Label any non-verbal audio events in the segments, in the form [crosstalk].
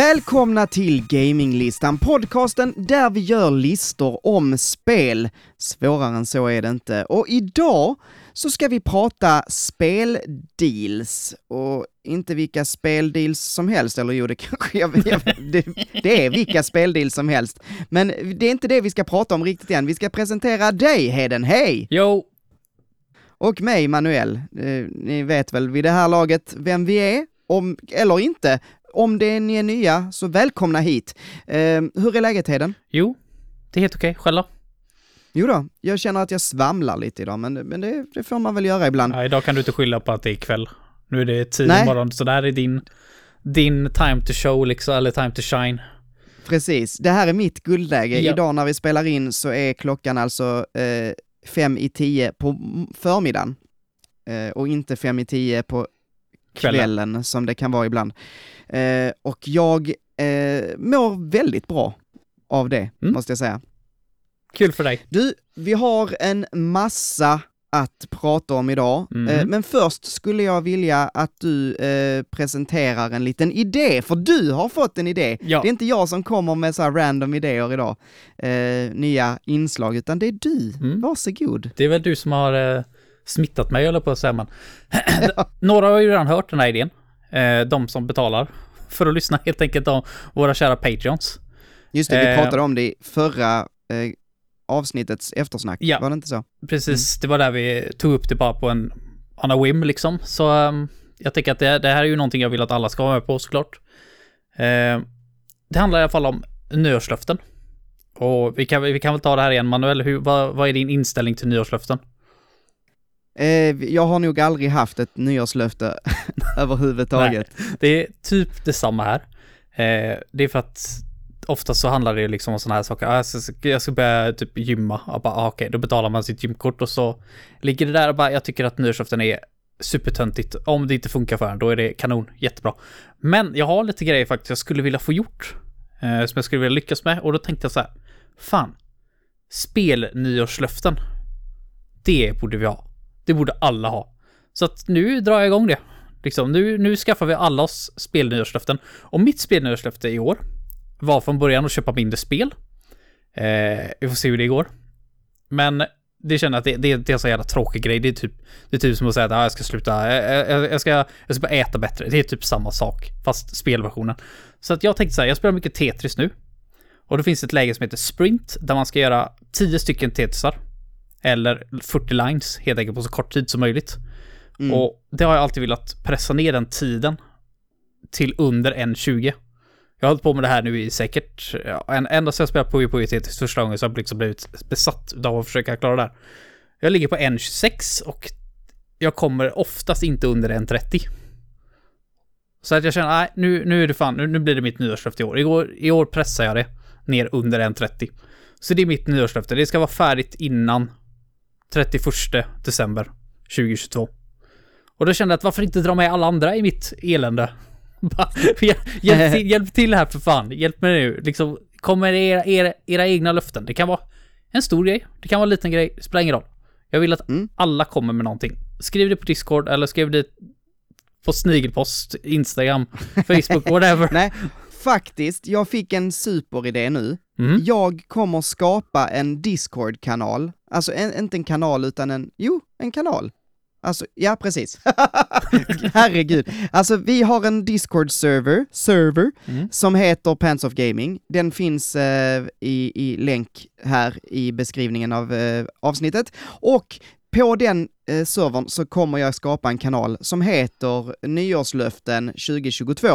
Välkomna till Gaminglistan, podcasten där vi gör listor om spel. Svårare än så är det inte. Och idag så ska vi prata speldeals. Och inte vilka speldeals som helst, eller jo, det [laughs] kanske jag, jag det, det är vilka speldeals som helst. Men det är inte det vi ska prata om riktigt än. Vi ska presentera dig, Heden. Hej! Jo! Och mig, Manuel. Eh, ni vet väl vid det här laget vem vi är, om, eller inte. Om det är ni är nya, så välkomna hit. Eh, hur är läget Heden? Jo, det är helt okej. Själv då? Jo då, jag känner att jag svamlar lite idag, men, men det, det får man väl göra ibland. Ja, idag kan du inte skylla på att det är kväll. Nu är det tidig morgon, så det här är din, din time to show liksom, eller time to shine. Precis, det här är mitt guldläge. Ja. Idag när vi spelar in så är klockan alltså eh, fem i tio på förmiddagen. Eh, och inte fem i tio på Kvällen. kvällen som det kan vara ibland. Eh, och jag eh, mår väldigt bra av det, Mm. måste jag säga. Kul för dig. Du, vi har en massa att prata om idag, Mhm. eh, men först skulle jag vilja att du eh, presenterar en liten idé, för du har fått en idé. Ja. Det är inte jag som kommer med så här random idéer idag, eh, nya inslag, utan det är du. Mm. Varsågod. Det är väl du som har eh, smittat mig, eller på att säga man. [laughs] [clears throat] Några har ju redan hört den här idén. Eh, de som betalar för att lyssna helt enkelt om våra kära Patreons. Just det, vi Eh. pratade om det i förra eh, avsnittets eftersnack, Ja. var det inte så? Precis, det var där vi tog upp det bara på en on a whim liksom. Så ehm, jag tänker att det, det här är ju någonting jag vill att alla ska vara med på såklart. Eh, det handlar i alla fall om nyårslöften. Och vi kan, vi kan väl ta det här igen, Manuel. Hur, vad, vad är din inställning till nyårslöften? Eh, jag har nog aldrig haft ett nyårslöfte [laughs] överhuvudtaget. Det är typ detsamma här. Eh, det är för att oftast så handlar det liksom om sådana här saker. Ah, jag, ska, jag ska börja typ gymma. Och bara, ah, okej, då betalar man sitt gymkort och så ligger det där och bara, jag tycker att nyårslöften är supertöntigt. Om det inte funkar för en, då är det kanon, jättebra. Men jag har lite grejer faktiskt jag skulle vilja få gjort. Eh, som jag skulle vilja lyckas med. Och då tänkte jag så här, fan. Spel-nyårslöften. Det borde vi ha. Det borde alla ha. Så att nu drar jag igång det. Liksom, nu, nu skaffar vi alla oss spelnyårslöften. Och mitt spelnyårslöfte i år var från början att köpa mindre spel. Eh, vi får se hur det går. Men det känner jag att det, det, det är en så jävla tråkig grej. Det är typ, det är typ som att säga att ah, jag ska sluta, eh, eh, jag, jag, jag, ska, jag ska bara äta bättre. Det är typ samma sak, fast spelversionen. Så att jag tänkte så här, jag spelar mycket Tetris nu. Och då finns det ett läge som heter Sprint, där man ska göra 10 stycken Tetrisar. Eller 40 lines, helt enkelt på så kort tid som möjligt. Mm. Och det har jag alltid velat pressa ner den tiden till under 1.20. Jag har hållit på med det här nu i säkert, ja, ända sedan jag spelade på Tetris första gången så har jag liksom blivit besatt av att försöka klara det här. Jag ligger på 1.26 och jag kommer oftast inte under 1.30. Så att jag känner, nej, nu, nu är det fan, nu, nu blir det mitt nyårslöfte i år. I år. I år pressar jag det ner under 1.30. Så det är mitt nyårslöfte. Det ska vara färdigt innan 31 december 2022. Och då kände jag att varför inte dra med alla andra i mitt elände? [laughs] Hjälp, till, hjälp till här för fan. Hjälp mig nu. Liksom, kom med era, era, era egna löften. Det kan vara en stor grej. Det kan vara en liten grej. Det spelar ingen roll. Jag vill att Mm. alla kommer med någonting. Skriv det på Discord eller skriv det på snigelpost, Instagram, Facebook, [laughs] whatever. Nej, faktiskt, jag fick en superidé nu. Mm. Jag kommer skapa en Discord-kanal, alltså en, inte en kanal utan en, jo, en kanal. Alltså, ja precis. [laughs] Herregud. Alltså vi har en Discord-server, server, Mm. som heter Pants of Gaming. Den finns eh, i, i länk här i beskrivningen av eh, avsnittet. Och på den eh, servern så kommer jag skapa en kanal som heter Nyårslöften 2022.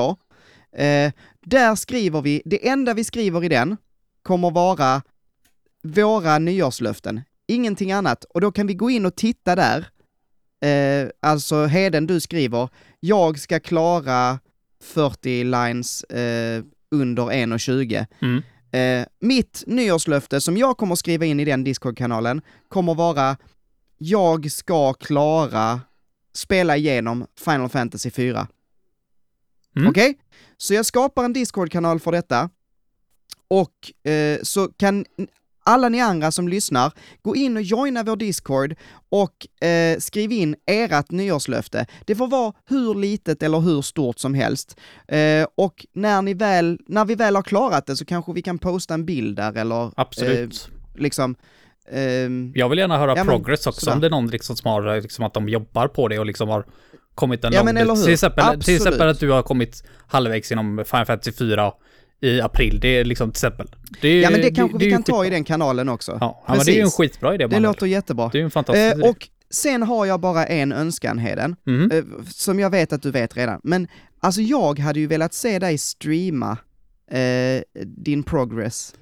Eh, där skriver vi, det enda vi skriver i den kommer vara våra nyårslöften, ingenting annat. Och då kan vi gå in och titta där. Eh, alltså Heden, du skriver, jag ska klara 40 lines eh, under 1.20. Mm. Eh, mitt nyårslöfte som jag kommer skriva in i den Discord-kanalen kommer vara, jag ska klara spela igenom Final Fantasy 4. Mm. Okej? Så jag skapar en Discord-kanal för detta. Och eh, så kan alla ni andra som lyssnar, gå in och joina vår Discord och eh, skriv in ert nyårslöfte. Det får vara hur litet eller hur stort som helst. Eh, och när, ni väl, när vi väl har klarat det så kanske vi kan posta en bild där eller... Absolut. Eh, liksom... ehm, Jag vill gärna höra Ja, men, progress också, sådär. om det är någon liksom som har, liksom att de jobbar på det och liksom har kommit en Ja, lång men? Till exempel, till Absolut. exempel att du har kommit halvvägs inom Final Fantasy 4 i april, det är liksom till exempel. Det är, ja men det kanske är vi kan ta skitbra. i den kanalen också. Ja, ja men det är ju en skitbra idé. Det låter jättebra. Det är ju en fantastisk Eh, idé. och sen har jag bara en önskan Heden, Mhm. eh, som jag vet att du vet redan. Men alltså jag hade ju velat se dig streama eh, din progress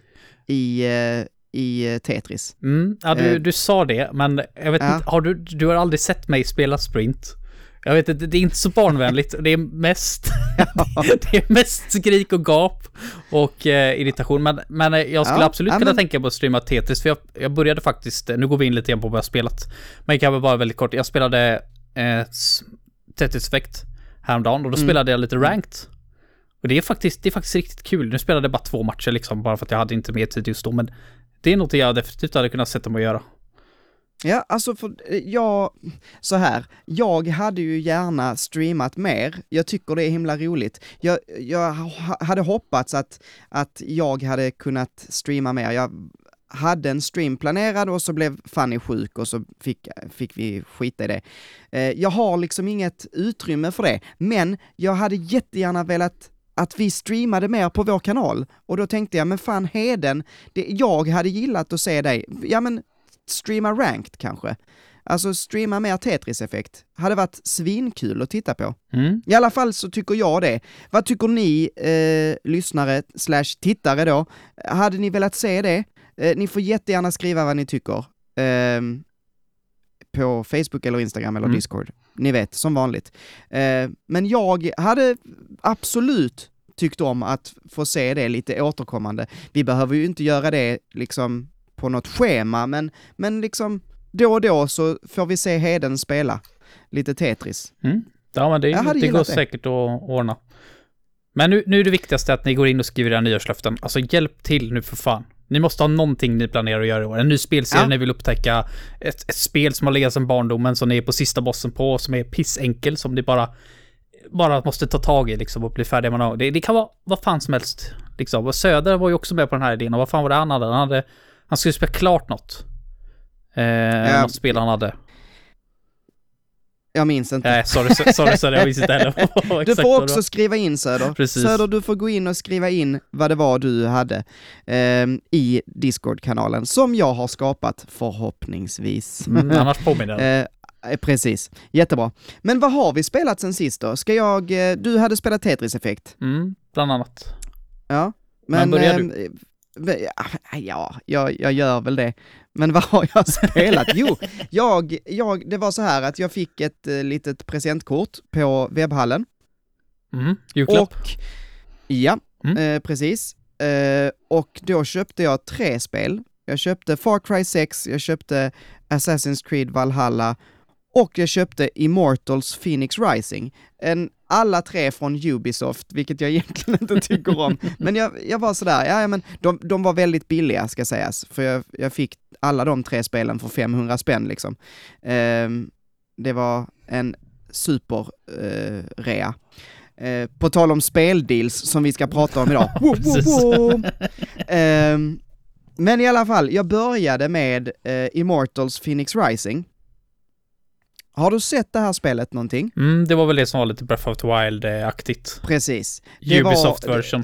i, eh, i eh, Tetris. Mm, ja, du, Eh. du sa det, men jag vet Ja. inte, har du, du har aldrig sett mig spela sprint? Jag vet inte, det är inte så barnvänligt. Det är mest, [laughs] det är mest skrik och gap och eh, irritation. Men, men eh, jag skulle Ja, absolut ja, kunna men- tänka på att streama Tetris, för jag, jag började faktiskt, eh, nu går vi in lite grann på vad jag spelat. Men jag kan väl bara väldigt kort, jag spelade eh, Tetris Effect häromdagen och då Mm. spelade jag lite ranked. Och det är faktiskt, det är faktiskt riktigt kul. Nu spelade jag bara två matcher liksom, bara för att jag hade inte mer tid just då, men det är något jag definitivt hade kunnat sätta mig och göra. Ja, alltså för eh, jag, så här, jag hade ju gärna streamat mer, jag tycker det är himla roligt. Jag, jag hade hoppats att, att jag hade kunnat streama mer, jag hade en stream planerad och så blev Fanny sjuk och så fick, fick vi skita i det. Eh, jag har liksom inget utrymme för det, men jag hade jättegärna velat att vi streamade mer på vår kanal. Och då tänkte jag, men fan Heden, det, jag hade gillat att se dig, ja men streama ranked kanske. Alltså streama mer Tetris-effekt. Hade varit svinkul att titta på. Mm. I alla fall så tycker jag det. Vad tycker ni, eh, lyssnare slash tittare då? Hade ni velat se det? Eh, ni får jättegärna skriva vad ni tycker. ehm, på Facebook eller Instagram eller Mm. Discord. Ni vet, som vanligt. Eh, men jag hade absolut tyckt om att få se det lite återkommande. Vi behöver ju inte göra det liksom på något schema, men, men liksom då och då så får vi se Heden spela lite Tetris. Mm. Ja, men det, det går det. säkert att ordna. Men nu, nu är det viktigaste att ni går in och skriver era nyårslöften. Alltså hjälp till nu för fan. Ni måste ha någonting ni planerar att göra i år. En ny spelserie Ja. ni vill upptäcka. Ett, ett spel som har legat sedan barndomen som ni är på sista bossen på, som är pissenkel, som ni bara, bara måste ta tag i liksom och bli färdiga med. Det, det kan vara vad fan som helst. Liksom. Och Söder var ju också med på den här idén. Och vad fan var det han hade? Han, hade, han skulle spela klart något. Eh, Ja. Något spel han hade. Jag minns inte. Nej, sorry, sorry, sorry, jag visste inte heller. Du får också skriva in Söder. Precis. Söder, du får gå in och skriva in vad det var du hade ehm, i Discord-kanalen, som jag har skapat förhoppningsvis. Mm, annars påminner. Eh, eh, precis, jättebra. Men vad har vi spelat sen sist då? Ska jag, eh, du hade spelat Tetris-effekt? Mm, bland annat. Ja. Men börjar ehm, eh, Ja, jag, jag gör väl det. Men vad har jag spelat? Jo, [laughs] jag, jag, det var så här att jag fick ett eh, litet presentkort på webbhallen. Mm, julklapp. Och, ja, Mm. eh, precis. Eh, och då köpte jag tre spel. Jag köpte Far Cry 6, jag köpte Assassin's Creed Valhalla och jag köpte Immortals Phoenix Rising. En, alla tre från Ubisoft, vilket jag egentligen inte tycker om. [laughs] Men jag, jag var sådär, ja, ja men de, de var väldigt billiga ska sägas, för jag, jag fick alla de tre spelen för 500 spänn liksom. Ehm, det var en super eh. Eh, på tal om speldeals som vi ska prata om idag. [laughs] Wo, wo, Precis. wo. Ehm, men i alla fall, jag började med eh, Immortals Phoenix Rising. Har du sett det här spelet någonting? Mm, det var väl det som var lite Breath of the Wild-aktigt. Precis. Det var- Ubisoft version.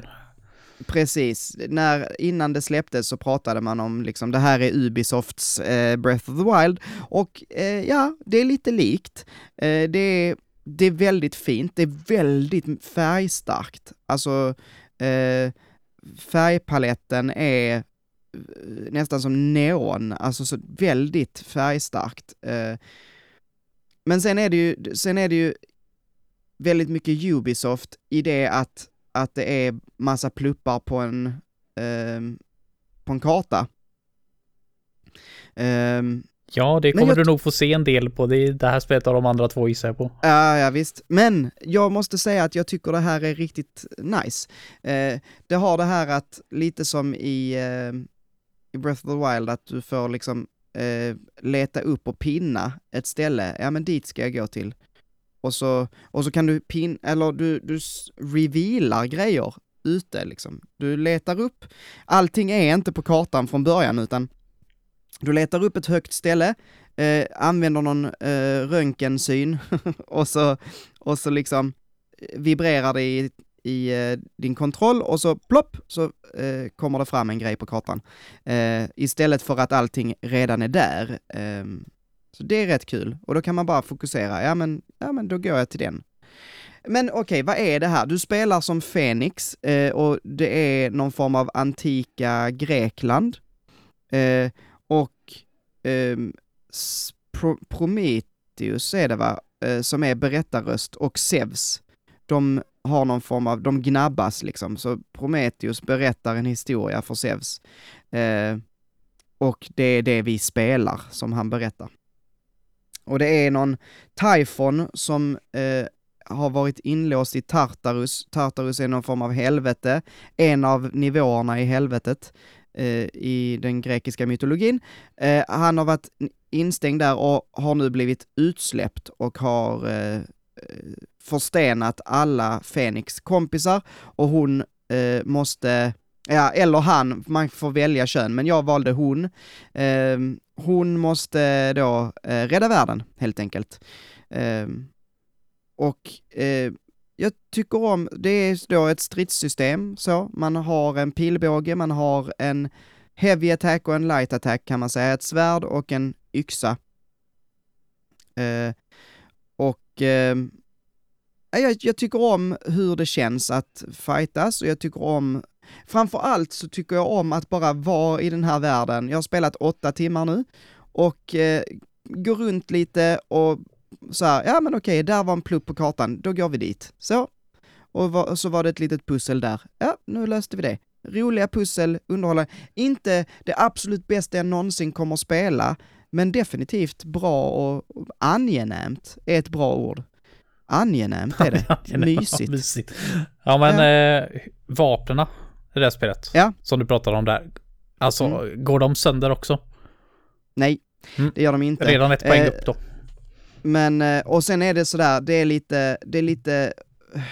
Precis, när, innan det släpptes så pratade man om liksom det här är Ubisofts eh, Breath of the Wild och eh, ja, det är lite likt. Eh, det, är, det är väldigt fint, det är väldigt färgstarkt. Alltså eh, färgpaletten är eh, nästan som neon, alltså så väldigt färgstarkt. Eh, men sen är det ju, sen är det ju väldigt mycket Ubisoft i det att, att det är massa pluppar på en, ehm, på en karta. Ehm, Ja, det kommer jag- du nog få se en del på. Det, är det här spelet av de andra två gissar jag på. Ja, ja visst. Men jag måste säga att jag tycker det här är riktigt nice. Eh, det har det här att, lite som i, eh, i Breath of the Wild att du får liksom eh, leta upp och pinna ett ställe, ja men dit ska jag gå till. Och så, och så kan du pin, eller du, du revealar grejer ute liksom. Du letar upp, allting är inte på kartan från början utan du letar upp ett högt ställe, eh, använder någon eh, röntgensyn [laughs] och så, och så liksom eh, vibrerar det i, i eh, din kontroll och så plopp så eh, kommer det fram en grej på kartan. Eh, istället för att allting redan är där. Ehm, så det är rätt kul och då kan man bara fokusera, ja men, ja men då går jag till den. Men okej, okay, vad är det här? Du spelar som Fenix eh, och det är någon form av antika Grekland. Eh, och eh, Pro Prometheus är det va, eh, som är berättarröst och Zeus. De har någon form av, de gnabbas liksom, så Prometheus berättar en historia för Zeus. Eh, och det är det vi spelar som han berättar. Och det är någon Typhon som eh, har varit inlåst i Tartarus. Tartarus är någon form av helvete, en av nivåerna i helvetet eh, i den grekiska mytologin. Eh, han har varit instängd där och har nu blivit utsläppt och har eh, Eh, förstenat alla Fenix kompisar och hon eh, måste, ja, eller han, man får välja kön, men jag valde hon. Eh, hon måste då eh, rädda världen, helt enkelt. Eh, och eh, jag tycker om, det är då ett stridssystem så, man har en pilbåge, man har en heavy attack och en light attack kan man säga, ett svärd och en yxa. Eh, Eh, jag, jag, tycker om hur det känns att fightas och jag tycker om, framför allt så tycker jag om att bara vara i den här världen. Jag har spelat åtta timmar nu och eh, gå runt lite och så här, ja men okej, där var en plupp på kartan, då går vi dit. Så. Och, var, och så var det ett litet pussel där. Ja, nu löste vi det. Roliga pussel, underhållande. Inte det absolut bästa jag någonsin kommer att spela, men definitivt bra och angenämt är ett bra ord. Angenämt är det. [laughs] Angenämt, mysigt. mysigt. Ja men ja. Eh, vapnena i det här spelet. Ja. Som du pratade om där. Alltså, mm. går de sönder också? Nej, mm. det gör de inte. Redan ett poäng eh, upp då. Men, eh, och sen är det sådär, det är lite, det är lite uh,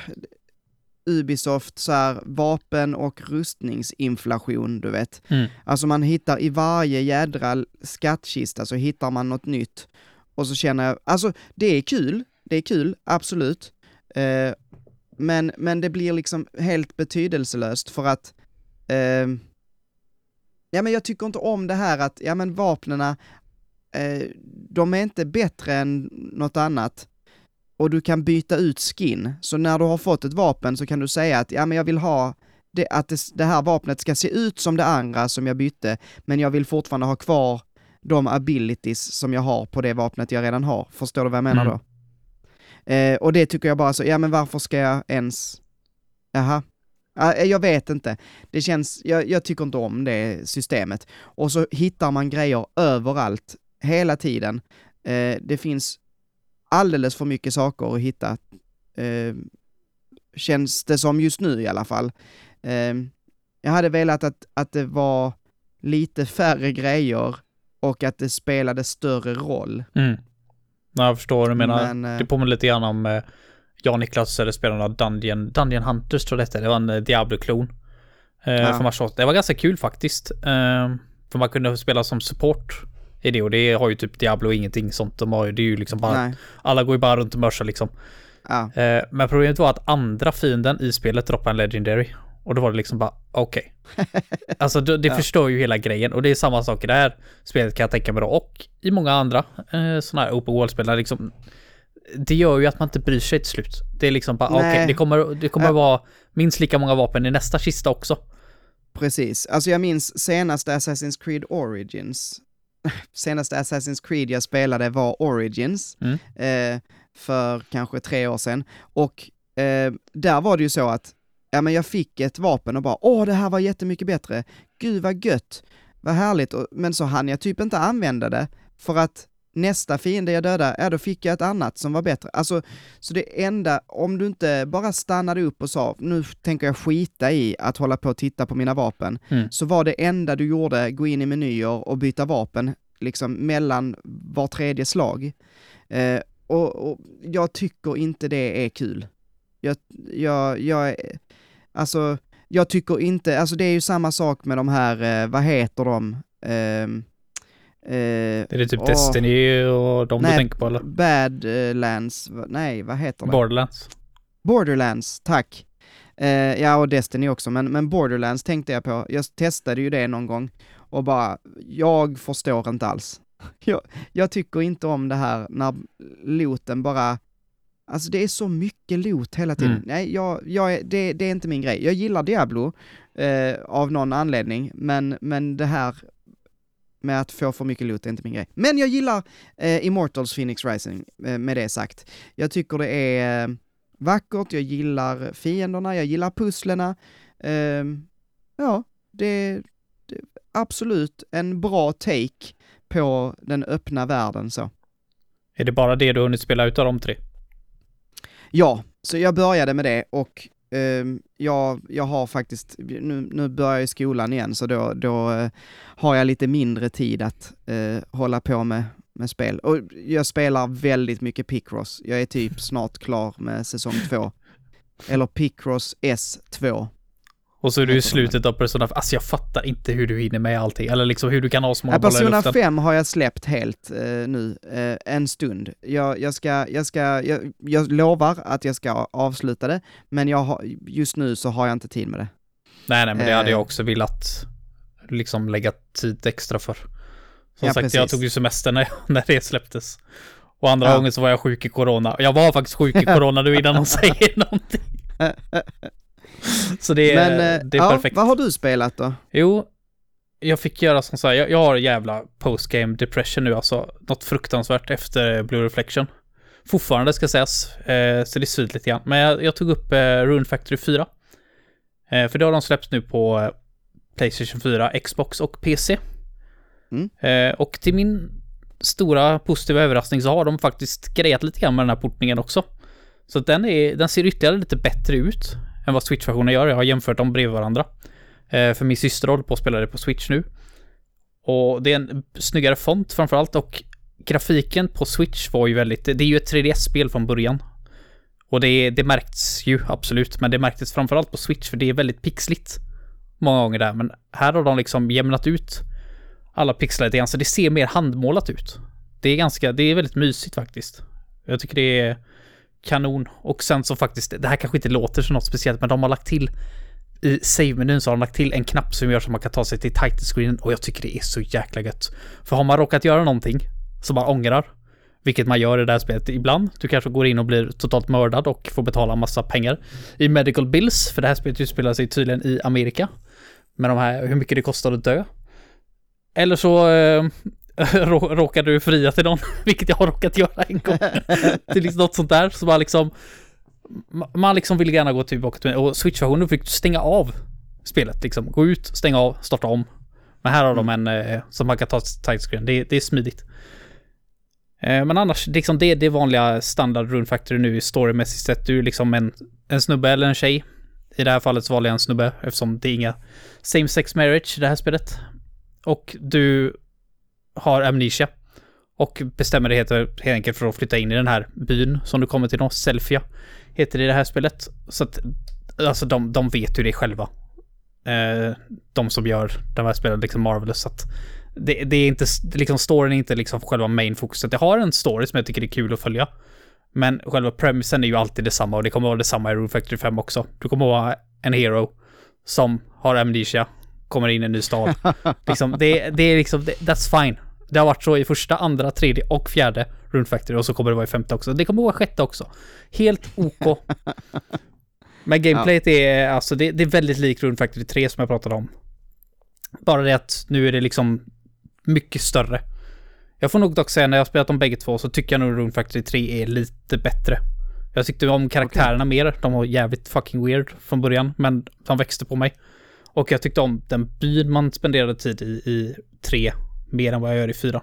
Ubisoft så här, vapen och rustningsinflation, du vet. Mm. Alltså man hittar i varje jädra skattkista så hittar man något nytt. Och så känner jag, alltså det är kul, det är kul, absolut. Uh, men, men det blir liksom helt betydelselöst för att uh, Ja men jag tycker inte om det här att, ja men vapnena, eh, de är inte bättre än något annat och du kan byta ut skin. Så när du har fått ett vapen så kan du säga att ja men jag vill ha det, att det, det här vapnet ska se ut som det andra som jag bytte, men jag vill fortfarande ha kvar de abilities som jag har på det vapnet jag redan har. Förstår du vad jag menar mm. då? Eh, och det tycker jag bara så, ja men varför ska jag ens, jaha, jag vet inte. Det känns, jag, jag, tycker inte om det systemet. Och så hittar man grejer överallt, hela tiden. Eh, det finns alldeles för mycket saker att hitta. Eh, känns det som just nu i alla fall. Eh, jag hade velat att, att det var lite färre grejer och att det spelade större roll. Mm. jag förstår vad du menar. Men, eh, det påminner lite grann om eh, jag Niklas spelade Dungeon, Dungeon Hunters tror jag det hette. Det var en eh, Diablo-klon. Eh, ja. Det var ganska kul faktiskt. Eh, för man kunde spela som support i det och det har ju typ Diablo ingenting sånt. De har ju, det är ju liksom bara, Nej. alla går ju bara runt och mörsar liksom. Ja. Eh, men problemet var att andra fienden i spelet droppade en Legendary. Och då var det liksom bara, okej. Okay. [laughs] alltså det, det ja. förstör ju hela grejen och det är samma sak i det här spelet kan jag tänka mig då. Och i många andra eh, sådana här open world-spel liksom det gör ju att man inte bryr sig till slut. Det är liksom bara, okej, okay, det kommer, det kommer ja. vara minst lika många vapen i nästa kista också. Precis, alltså jag minns senaste Assassin's Creed Origins, senaste Assassin's Creed jag spelade var Origins, mm. eh, för kanske tre år sedan, och eh, där var det ju så att, ja men jag fick ett vapen och bara, åh det här var jättemycket bättre, gud vad gött, vad härligt, men så hann jag typ inte använda det, för att nästa fiende jag dödade, ja då fick jag ett annat som var bättre. Alltså, så det enda, om du inte bara stannade upp och sa, nu tänker jag skita i att hålla på och titta på mina vapen, Mm. så var det enda du gjorde, gå in i menyer och byta vapen, liksom mellan var tredje slag. Eh, och, och jag tycker inte det är kul. Jag, jag, jag, alltså, jag tycker inte, alltså det är ju samma sak med de här, eh, vad heter de? Ehm, eh, Är det typ Åh. Destiny och de du Nej, tänker på eller? Badlands, nej vad heter det? Borderlands. Borderlands, tack. Eh, ja, och Destiny också, men, men Borderlands tänkte jag på. Jag testade ju det någon gång och bara, jag förstår inte alls. [laughs] Jag, jag tycker inte om det här när looten bara, alltså det är så mycket loot hela tiden. Mm. Nej, jag, jag det, det är inte min grej. Jag gillar Diablo eh, av någon anledning, men, men det här med att få för mycket loot är inte min grej. Men jag gillar eh, Immortals Phoenix Rising, eh, med det sagt. Jag tycker det är eh, vackert, jag gillar fienderna, jag gillar pusslerna. Ehm, ja, det, det absolut en bra take på den öppna världen så. Är det bara det du hunnit spela ut av de tre? Ja, så jag började med det och Uh, jag, jag har faktiskt, nu, nu börjar jag skolan igen så då, då uh, har jag lite mindre tid att uh, hålla på med, med spel. Och jag spelar väldigt mycket Picross. Jag är typ snart klar med säsong två. Eller Picross S2. Och så är du i slutet av Persona Alltså jag fattar inte hur du hinner med allting. Eller liksom hur du kan ha så många Ja, bollar i Persona luften. 5 har jag släppt helt eh, nu, eh, en stund. Jag, jag ska, jag ska, jag, jag lovar att jag ska avsluta det, men jag har, just nu så har jag inte tid med det. Nej, nej, men det hade Eh. jag också velat liksom lägga tid extra för. Som Ja, sagt, precis. jag tog ju semester när, [laughs] när det släpptes. Och andra Ja. gången så var jag sjuk i corona. Jag var faktiskt sjuk i [laughs] corona nu innan de säger någonting. [laughs] [laughs] Så det är, men eh, det är ja, perfekt. vad har du spelat då? Jo, jag fick göra som så här, jag, jag har jävla postgame depression nu alltså. Något fruktansvärt efter Blue Reflection. Fortfarande ska sägas, eh, så det svider lite grann. Men jag, jag tog upp eh, Rune Factory 4. Eh, för det har de släppt nu på eh, Playstation 4, Xbox och PC. Mm. Eh, och till min stora positiva överraskning så har de faktiskt grejat lite grann med den här portningen också. Så den, är, den ser ytterligare lite bättre ut än vad Switch-versionen gör. Jag har jämfört dem bredvid varandra. Eh, för min syster håller på att spela det på Switch nu. Och det är en snyggare font framförallt och grafiken på Switch var ju väldigt, det är ju ett 3DS-spel från början. Och det, det märkts ju absolut, men det märktes framförallt på Switch för det är väldigt pixligt. Många gånger där, men här har de liksom jämnat ut alla pixlar lite grann, så det ser mer handmålat ut. Det är ganska, det är väldigt mysigt faktiskt. Jag tycker det är kanon. Och sen så faktiskt, det här kanske inte låter som något speciellt, men de har lagt till i save-menyn så har de lagt till en knapp som gör så man kan ta sig till title screenen och jag tycker det är så jäkla gött. För har man råkat göra någonting som man ångrar, vilket man gör i det här spelet ibland, du kanske går in och blir totalt mördad och får betala en massa pengar i medical bills, för det här spelet utspelar sig tydligen i Amerika. Med de här, hur mycket det kostar att dö. Eller så eh, [laughs] rå- råkar du fria till någon, [laughs] vilket jag har råkat göra en gång. [laughs] till liksom något sånt där, så man liksom ma- man liksom vill gärna gå tillbaka till och switch-versionen fick stänga av spelet liksom. Gå ut, stänga av, starta om. Men här har de en eh, som man kan ta tight. Det, det är smidigt. Eh, men annars, liksom det, det är vanliga standard Rune Factory nu i storymässigt sett. Du är liksom en, en snubbe eller en tjej. I det här fallet så valde jag en snubbe eftersom det är inga same sex marriage i det här spelet. Och du har amnesia. Och bestämmer dig helt, helt enkelt för att flytta in i den här byn som du kommer till då, Selfia heter det i det här spelet. Så att, alltså de, de vet ju det själva. Eh, de som gör de här spelen, liksom Marvelous. Så att det, det är inte, liksom storyn är inte liksom själva main fokuset. Jag har en story som jag tycker är kul att följa. Men själva premisen är ju alltid detsamma och det kommer vara detsamma i Rune Factory 5 också. Du kommer vara en hero som har amnesia, kommer in i en ny stad. [laughs] liksom, det, det är liksom, det, that's fine. Det har varit så i första, andra, tredje och fjärde Rune Factory och så kommer det vara i femte också. Det kommer vara sjätte också. Helt OK. [laughs] Men gameplayet är, alltså det, det är väldigt likt Rune Factory 3 som jag pratade om. Bara det att nu är det liksom mycket större. Jag får nog dock säga när jag har spelat de bägge två så tycker jag nog Rune Factory 3 är lite bättre. Jag tyckte om karaktärerna mer. De var jävligt fucking weird från början, men de växte på mig. Och jag tyckte om den byn man spenderade tid i, i 3 mer än vad jag gör i 4.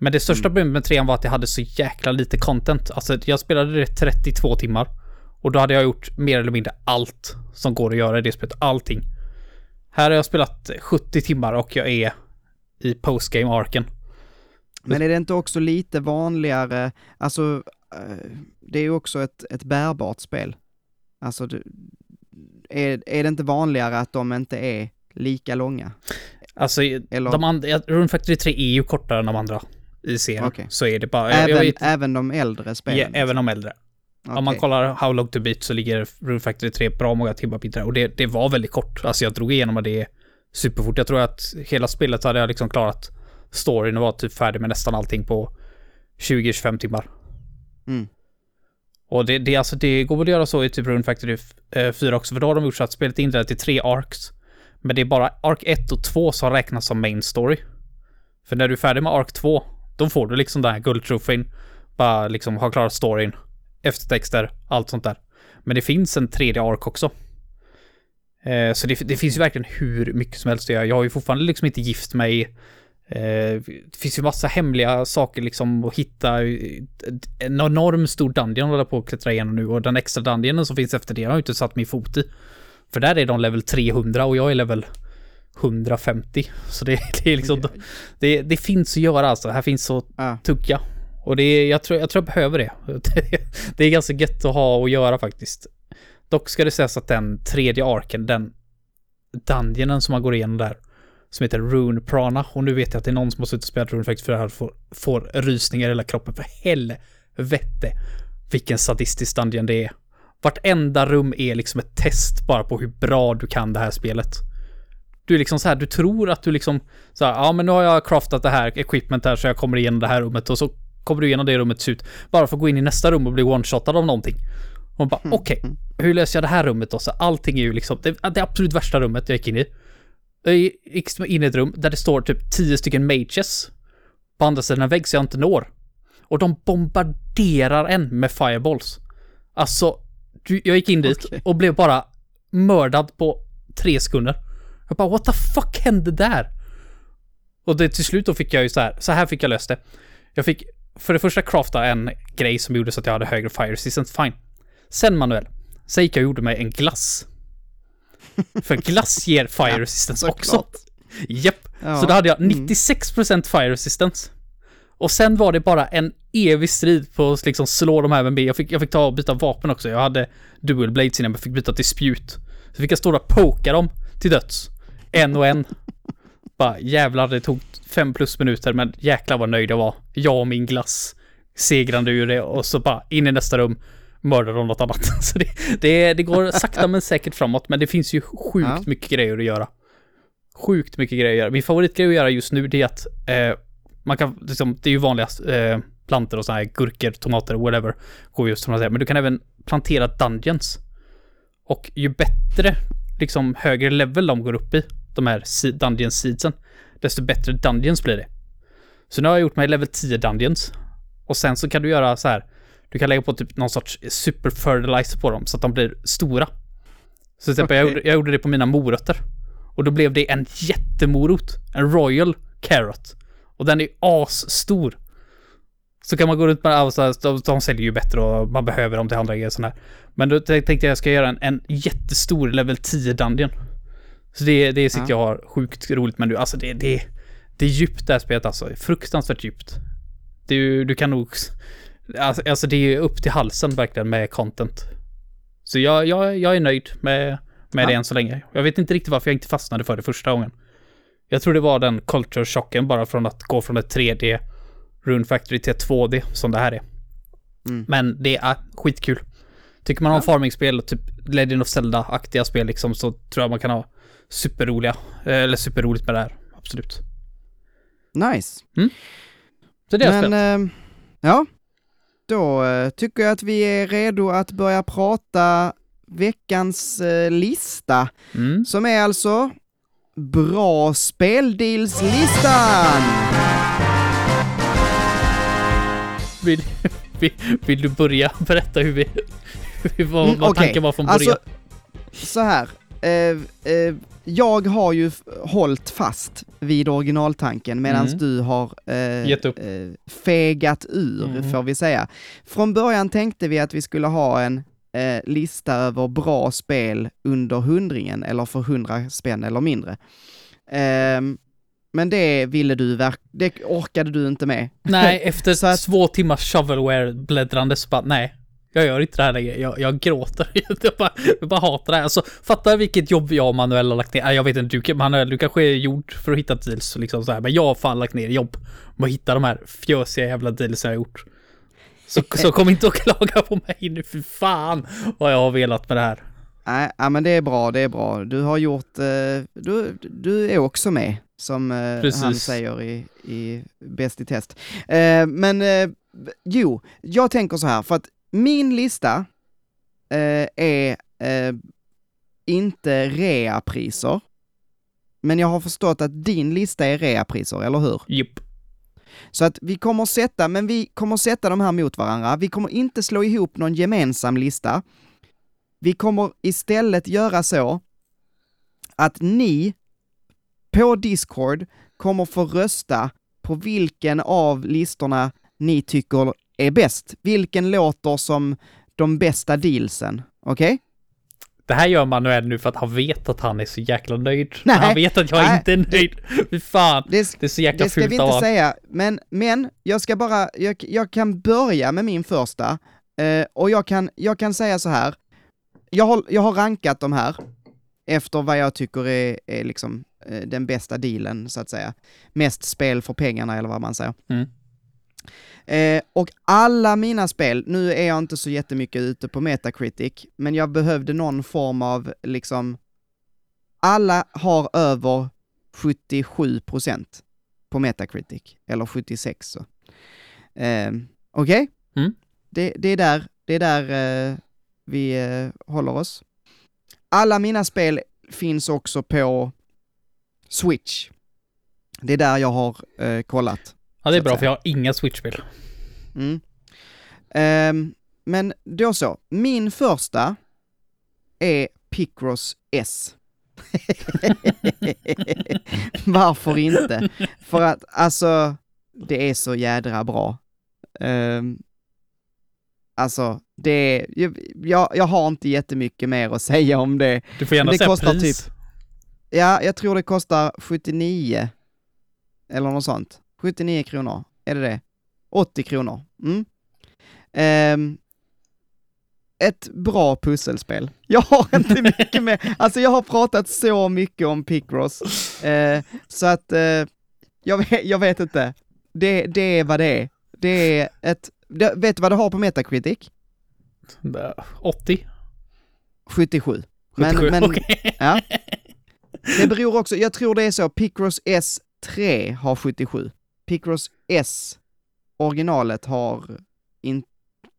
Men det största problemet med trean var att jag hade så jäkla lite content. Alltså jag spelade det 32 timmar. Och då hade jag gjort mer eller mindre allt som går att göra i det spelet. Allting. Här har jag spelat 70 timmar och jag är i postgame-arken. Men är det inte också lite vanligare, alltså eh, det är ju också ett, ett bärbart spel. Alltså, är, är det inte vanligare att de inte är lika långa? Alltså, Eller, de andra, Rune Factory 3 är ju kortare än de andra i serien. Okej. Så är det bara. Jag, även, jag vet, även de äldre ja, spelen? även de äldre. Om man kollar How Long To Beat så ligger Rune Factory 3 bra många timmar på. Och det, det var väldigt kort. Alltså jag drog igenom det superfort. Jag tror att hela spelet hade jag liksom klarat storyn och var typ färdig med nästan allting på 20-25 timmar. Mm. Och det, det, alltså, det går väl att göra så i typ Rune Factory eh, 4 också, för då har de gjort så att spelet är indelat i tre arcs. Men det är bara ark 1 och 2 som räknas som main story. För när du är färdig med ark 2, då får du liksom den här guldtrofén. Bara liksom ha klarat storyn, eftertexter, allt sånt där. Men det finns en tredje ark också. Eh, så det, det finns ju verkligen hur mycket som helst att göra. Jag har ju fortfarande liksom inte gift mig. Eh, det finns ju massa hemliga saker liksom att hitta. En enorm stor dungeon håller på att klättra igenom nu och den extra dungeonen som finns efter det har jag inte satt min fot i. För där är de level 300 och jag är level 150. Så det, det är liksom, det, det finns att göra alltså. Här finns så Ja. tugga. Och det är, jag tror, jag tror jag behöver det. Det, [laughs] det är ganska gött att ha och göra faktiskt. Dock ska det sägas att den tredje arken, den dungeonen som man går igenom där, som heter Rune Prana, och nu vet jag att det är någon som har suttit och spelat Rune faktiskt för det här får, får rysningar i hela kroppen, för helvete vilken sadistisk dungeon det är. Vartenda rum är liksom ett test bara på hur bra du kan det här spelet. Du är liksom så här, du tror att du liksom så här, ja men nu har jag craftat det här equipment här så jag kommer igenom det här rummet och så kommer du igenom det rummet slut. Bara för att gå in i nästa rum och bli one-shotad av någonting. Och man bara, Mm. okej, hur löser jag det här rummet då? Så allting är ju liksom, det, det absolut värsta rummet jag gick in i. Jag gick in i ett rum där det står typ 10 stycken mages på andra sidan en vägg så jag inte når. Och de bombarderar en med fireballs. Alltså, jag gick in dit Okej. och blev bara mördad på tre sekunder. Jag bara, what the fuck hände där? Och det, till slut då fick jag ju så här, så här fick jag löst det. Jag fick för det första crafta en grej som gjorde så att jag hade högre fire resistance, fine. Sen Manuel, så gick jag och gjorde mig en glass. [laughs] För glass ger fire resistance också. Såklart. Japp. Ja. Så då hade jag Mm. 96% fire resistance. Och sen var det bara en evig strid på att liksom slå de här med B. Jag fick, jag fick ta och byta vapen också. Jag hade dual blades innan, men fick byta till spjut. Så fick jag stå och poka dem till döds. En och en. Bara jävlar, det tog fem plus minuter, men jäklar vad nöjd jag var. Jag och min glass segrande ur det och så bara in i nästa rum, mördar de något annat. [laughs] Så det, det, det går sakta men säkert framåt, men det finns ju sjukt Ja. mycket grejer att göra. Sjukt mycket grejer att göra. Min favoritgrej att göra just nu det är att eh, man kan, liksom, det är ju vanliga eh, plantor och sådana här gurkor, tomater, whatever. Går just som man säger. Men du kan även plantera dungeons. Och ju bättre, liksom högre level de går upp i, de här se- dungeon seedsen, desto bättre dungeons blir det. Så nu har jag gjort mig level 10 dungeons. Och sen så kan du göra så här. Du kan lägga på typ någon sorts super fertilizer på dem så att de blir stora. Så till exempel, jag, Okej. gjorde, jag gjorde det på mina morötter. Och då blev det en jättemorot. En royal carrot. Och den är asstor. Så kan man gå runt med, alltså, de, de säljer ju bättre och man behöver dem till andra grejer sådär. Men då tänkte jag jag ska göra en, en jättestor level 10 dungeon. Så det, det sitter jag och har sjukt roligt med nu. Alltså det, det, det är djupt det här spelet alltså. Fruktansvärt djupt. Du, du kan nog... Alltså, alltså det är upp till halsen verkligen med content. Så jag, jag, jag är nöjd med, med Ja. det än så länge. Jag vet inte riktigt varför jag inte fastnade för det första gången. Jag tror det var den culture chocken bara från att gå från ett 3D Rune Factory till ett 2D som det här är. Mm. Men det är skitkul. Tycker man om Ja. farmingspel, typ Legend of Zelda-aktiga spel liksom, så tror jag man kan ha superroliga, eller superroligt med det här. Absolut. Nice. Så det har Men, eh, ja. Då eh, tycker jag att vi är redo att börja prata veckans eh, lista, Mm. som är alltså Bra speldealslistan! Vill, vill, vill du börja berätta hur vi... Hur, vad, Mm, vad okej. tanken var från början? Alltså, så här. Eh, eh, jag har ju hållit fast vid originaltanken medan Mm. du har eh, eh, fegat ur, Mm. får vi säga. Från början tänkte vi att vi skulle ha en eh, lista över bra spel under hundringen, eller för hundra spänn eller mindre. Ehm, men det ville du verk- det orkade du inte med. Nej, [laughs] efter Så att- två timmars shovelware-bläddrande så bara, nej. Jag gör inte det här längre. Jag, jag gråter. [laughs] Jag bara, jag bara hatar det här. Alltså, fatta vilket jobb jag och Manuel har lagt ner. Jag vet inte, du, Manuel, du kanske är gjord för att hitta deals liksom så här. Men jag har fan lagt ner jobb med att hitta de här fjösiga jävla deals jag har gjort. Så, så kom inte och klaga på mig nu, för fan vad jag har velat med det här. Nej, ja, men det är bra, det är bra. Du har gjort, eh, du, du är också med, som eh, Precis. han säger i, i Bäst i test. Eh, men eh, jo, jag tänker så här, för att min lista eh, är eh, inte reapriser, men jag har förstått att din lista är reapriser, eller hur? Jupp. Så att vi kommer sätta, men vi kommer sätta de här mot varandra. Vi kommer inte slå ihop någon gemensam lista. Vi kommer istället göra så att ni på Discord kommer få rösta på vilken av listorna ni tycker är bäst. Vilken låter som de bästa dealsen. Okej? Det här gör Manuel nu för att han vet att han är så jäkla nöjd. Nej, han vet att jag nej, inte är nöjd. Fy fan. Det, Det är så jäkla det ska vi av inte honom. säga, men, men jag ska bara, jag, jag kan börja med min första, eh, och jag kan, jag kan säga så här. Jag har, jag har rankat de här efter vad jag tycker är, är liksom eh, den bästa dealen, så att säga. Mest spel för pengarna, eller vad man säger. Mm. Eh, och alla mina spel, nu är jag inte så jättemycket ute på Metacritic, men jag behövde någon form av liksom, alla har över 77% på Metacritic, eller 76 så. Eh, Okej? Mm. Det, det är där, det är där eh, vi eh, håller oss. Alla mina spel finns också på Switch. Det är där jag har eh, kollat. Ja, det är bra för jag har inga Switch-spel. Mm. Ehm, men då så, min första är Picross S. [laughs] Varför inte? För att alltså, det är så jädra bra. Ehm, alltså, det jag, jag har inte jättemycket mer att säga om det. Du får gärna Det säga kostar pris. typ- Ja, jag tror det kostar 79, eller något sånt. 79 kronor, är det det? 80 kronor. Mm. Ehm, ett bra pusselspel. [laughs] Jag har inte mycket mer, alltså jag har pratat så mycket om Picross, eh, så att eh, jag, vet, jag vet inte. Det, det är vad det är. Det är ett, det, vet du vad det har på Metacritic? 80? 77. Men, 77? men Okej. Ja. Det beror också, jag tror det är så, Picross S3 har 77. Picross S, originalet, har in,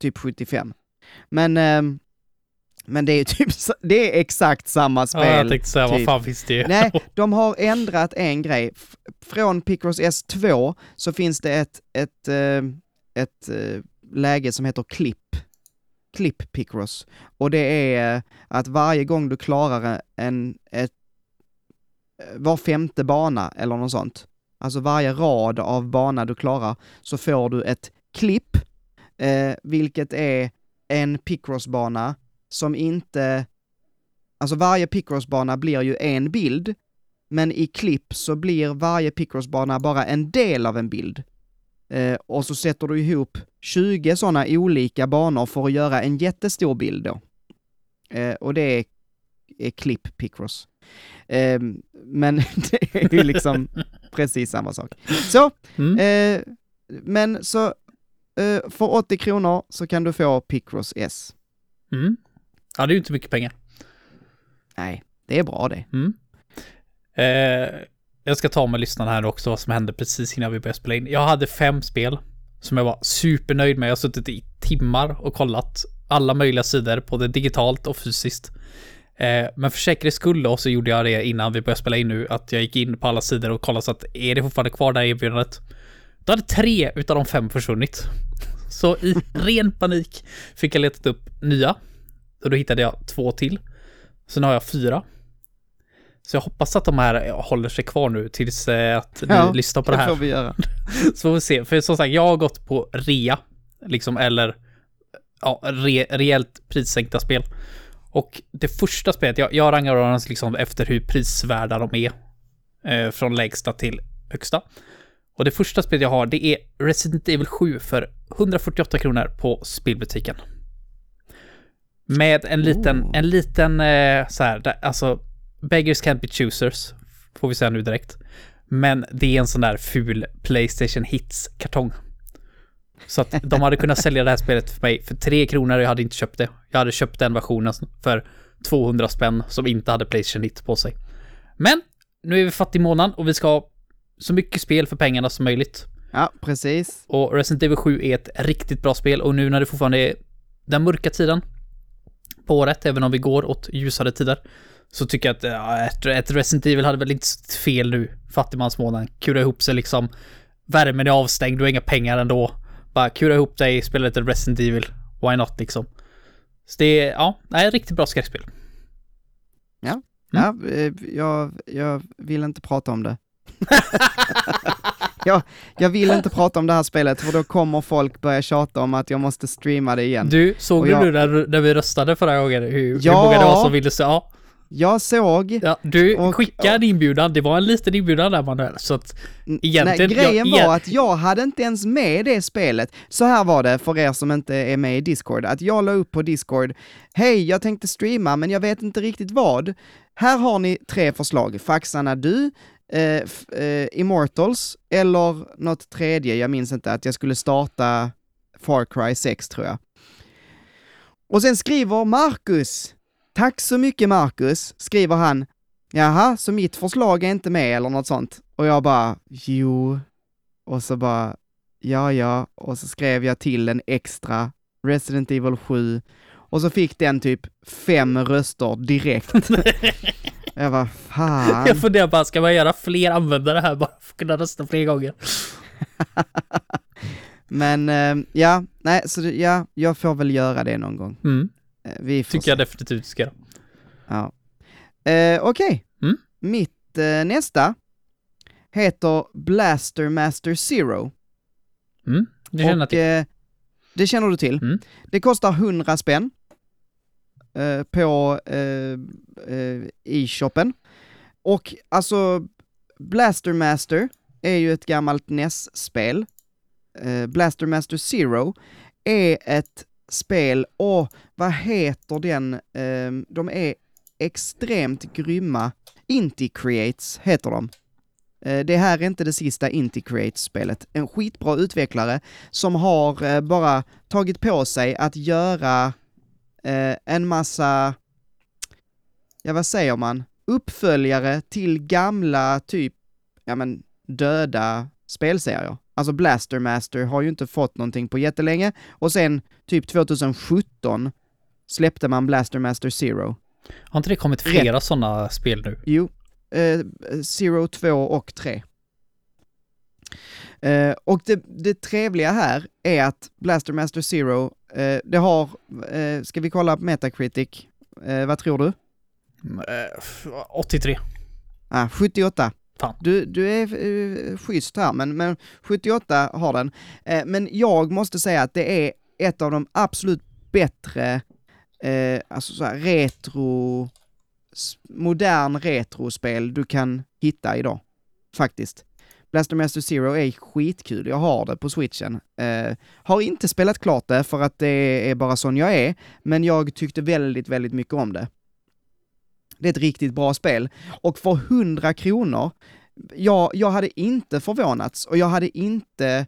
typ 75. Men, ehm, men det är typ, det är exakt samma spel. Ja, jag tänkte säga, vad typ. fan finns det? Nej, [laughs] de har ändrat en grej. Från Picross S2 så finns det ett, ett, eh, ett eh, läge som heter Clip. Clip Picross. Och det är eh, att varje gång du klarar en, ett, eh, var femte bana eller något sånt, alltså varje rad av bana du klarar, så får du ett klipp, eh, vilket är en Picross-bana som inte Alltså varje Picross-bana blir ju en bild, men i klipp så blir varje Picross-bana bara en del av en bild. Eh, och så sätter du ihop 20 sådana olika banor för att göra en jättestor bild då. Eh, och det är, är klipp Picross. Eh, men [laughs] det är ju liksom [laughs] precis samma sak. Så, Mm. eh, men så eh, för 80 kronor så kan du få Picross S. Mm. Ja, det är ju inte mycket pengar. Nej, det är bra det. Mm. Eh, jag ska ta med lyssnarna här också vad som hände precis innan vi började spela in. Jag hade fem spel som jag var supernöjd med. Jag har suttit i timmar och kollat alla möjliga sidor, både digitalt och fysiskt. Eh, men för säkerhets skull då så gjorde jag det innan vi började spela in nu, att jag gick in på alla sidor och kollade så att är det fortfarande kvar det här erbjudandet? Då hade tre utav de fem försvunnit. Så i [laughs] ren panik fick jag letat upp nya. Och då hittade jag två till. Så nu har jag fyra. Så jag hoppas att de här håller sig kvar nu tills eh, att ni Ja, lyssnar på det Det här. får vi göra. [laughs] Så får vi se. För som sagt, jag har gått på rea. Liksom, eller ja, re, rejält prissänkta spel. Och det första spelet, jag, jag rangar dem liksom efter hur prisvärda de är. Eh, från lägsta till högsta. Och det första spelet jag har, det är Resident Evil 7 för 148 kronor på spelbutiken. Med en liten, Oh. en liten eh, så här, där, alltså beggars can't be choosers, får vi säga nu direkt. Men det är en sån där ful Playstation Hits-kartong. Så att de hade kunnat sälja det här spelet för mig för 3 kronor och jag hade inte köpt det. Jag hade köpt den versionen för 200 spänn som inte hade Playstation Hits på sig. Men nu är vi fattig månaden och vi ska ha så mycket spel för pengarna som möjligt. Ja, precis. Och Resident Evil 7 är ett riktigt bra spel och nu när det fortfarande är den mörka tiden på året, även om vi går åt ljusare tider, så tycker jag att ja, ett, ett Resident Evil hade väl inte fel nu, fattigmansmånaden. Kura ihop sig liksom, värmen är avstängd, du har inga pengar ändå. Bara kura ihop dig, spela lite Resident Evil, why not liksom. Så det är, ja, det är riktigt bra skräckspel. Ja, eh, jag, jag vill inte prata om det. [laughs] jag, jag vill inte prata om det här spelet för då kommer folk börja tjata om att jag måste streama det igen. Du, såg du jag- nu när, när vi röstade förra gången hur, hur Ja. många det var som ville se? Ja, Jag såg, ja du Och- skickade en inbjudan, det var en liten inbjudan där Manuel, så att Egentligen, Nej, grejen jag- var att jag hade inte ens med det spelet. Så här var det för er som inte är med i Discord, att jag la upp på Discord, hej, jag tänkte streama, men jag vet inte riktigt vad. Här har ni tre förslag, Faxarna du, eh, eh, Immortals, eller något tredje, jag minns inte, att jag skulle starta Far Cry 6 tror jag. Och sen skriver Marcus, tack så mycket Marcus, skriver han, Jaha, så mitt förslag är inte med eller något sånt? Och jag bara, jo. Och så bara, ja ja. Och så skrev jag till en extra Resident Evil 7. Och så fick den typ fem röster direkt. [laughs] jag bara, fan. Jag funderar bara, ska man göra fler användare här bara för att kunna rösta fler gånger? [laughs] Men eh, ja, nej, så ja, jag får väl göra det någon gång. Mm, vi får tycker se. jag definitivt ska göra. Ja. Eh, Okej. Mm. Mitt eh, nästa heter Blaster Master Zero. Mm, det känner jag och, till. eh, det känner du till. Mm. Det kostar 100 spänn eh, på eh, eh, e-shoppen. Och alltså, Blaster Master är ju ett gammalt NES-spel. Eh, Blaster Master Zero är ett spel, och vad heter den? Eh, de är extremt grymma. Inti Creates heter de. Eh, det här är inte det sista Inti Creates-spelet. En skitbra utvecklare som har eh, bara tagit på sig att göra eh, en massa, ja vad säger man, uppföljare till gamla typ, ja men döda spelserier. Alltså Blaster Master har ju inte fått någonting på jättelänge och sen typ 2017 släppte man Blaster Master Zero. Har inte det kommit flera sådana spel nu? Jo, eh, Zero 2 och 3. Eh, och det, det trevliga här är att Blaster Master Zero, eh, det har, eh, ska vi kolla på Metacritic, eh, vad tror du? Mm, eh, 83. Ah, 78. Fan. Du, du är uh, schysst här, men, men 78 har den. Eh, men jag måste säga att det är ett av de absolut bättre, eh, alltså så här retro, modern retrospel du kan hitta idag. Faktiskt. Blaster Master Zero är skitkul, jag har det på switchen. Eh, har inte spelat klart det för att det är bara sån jag är, men jag tyckte väldigt, väldigt mycket om det. Det är ett riktigt bra spel. Och för 100 kronor, jag, jag hade inte förvånats och jag hade inte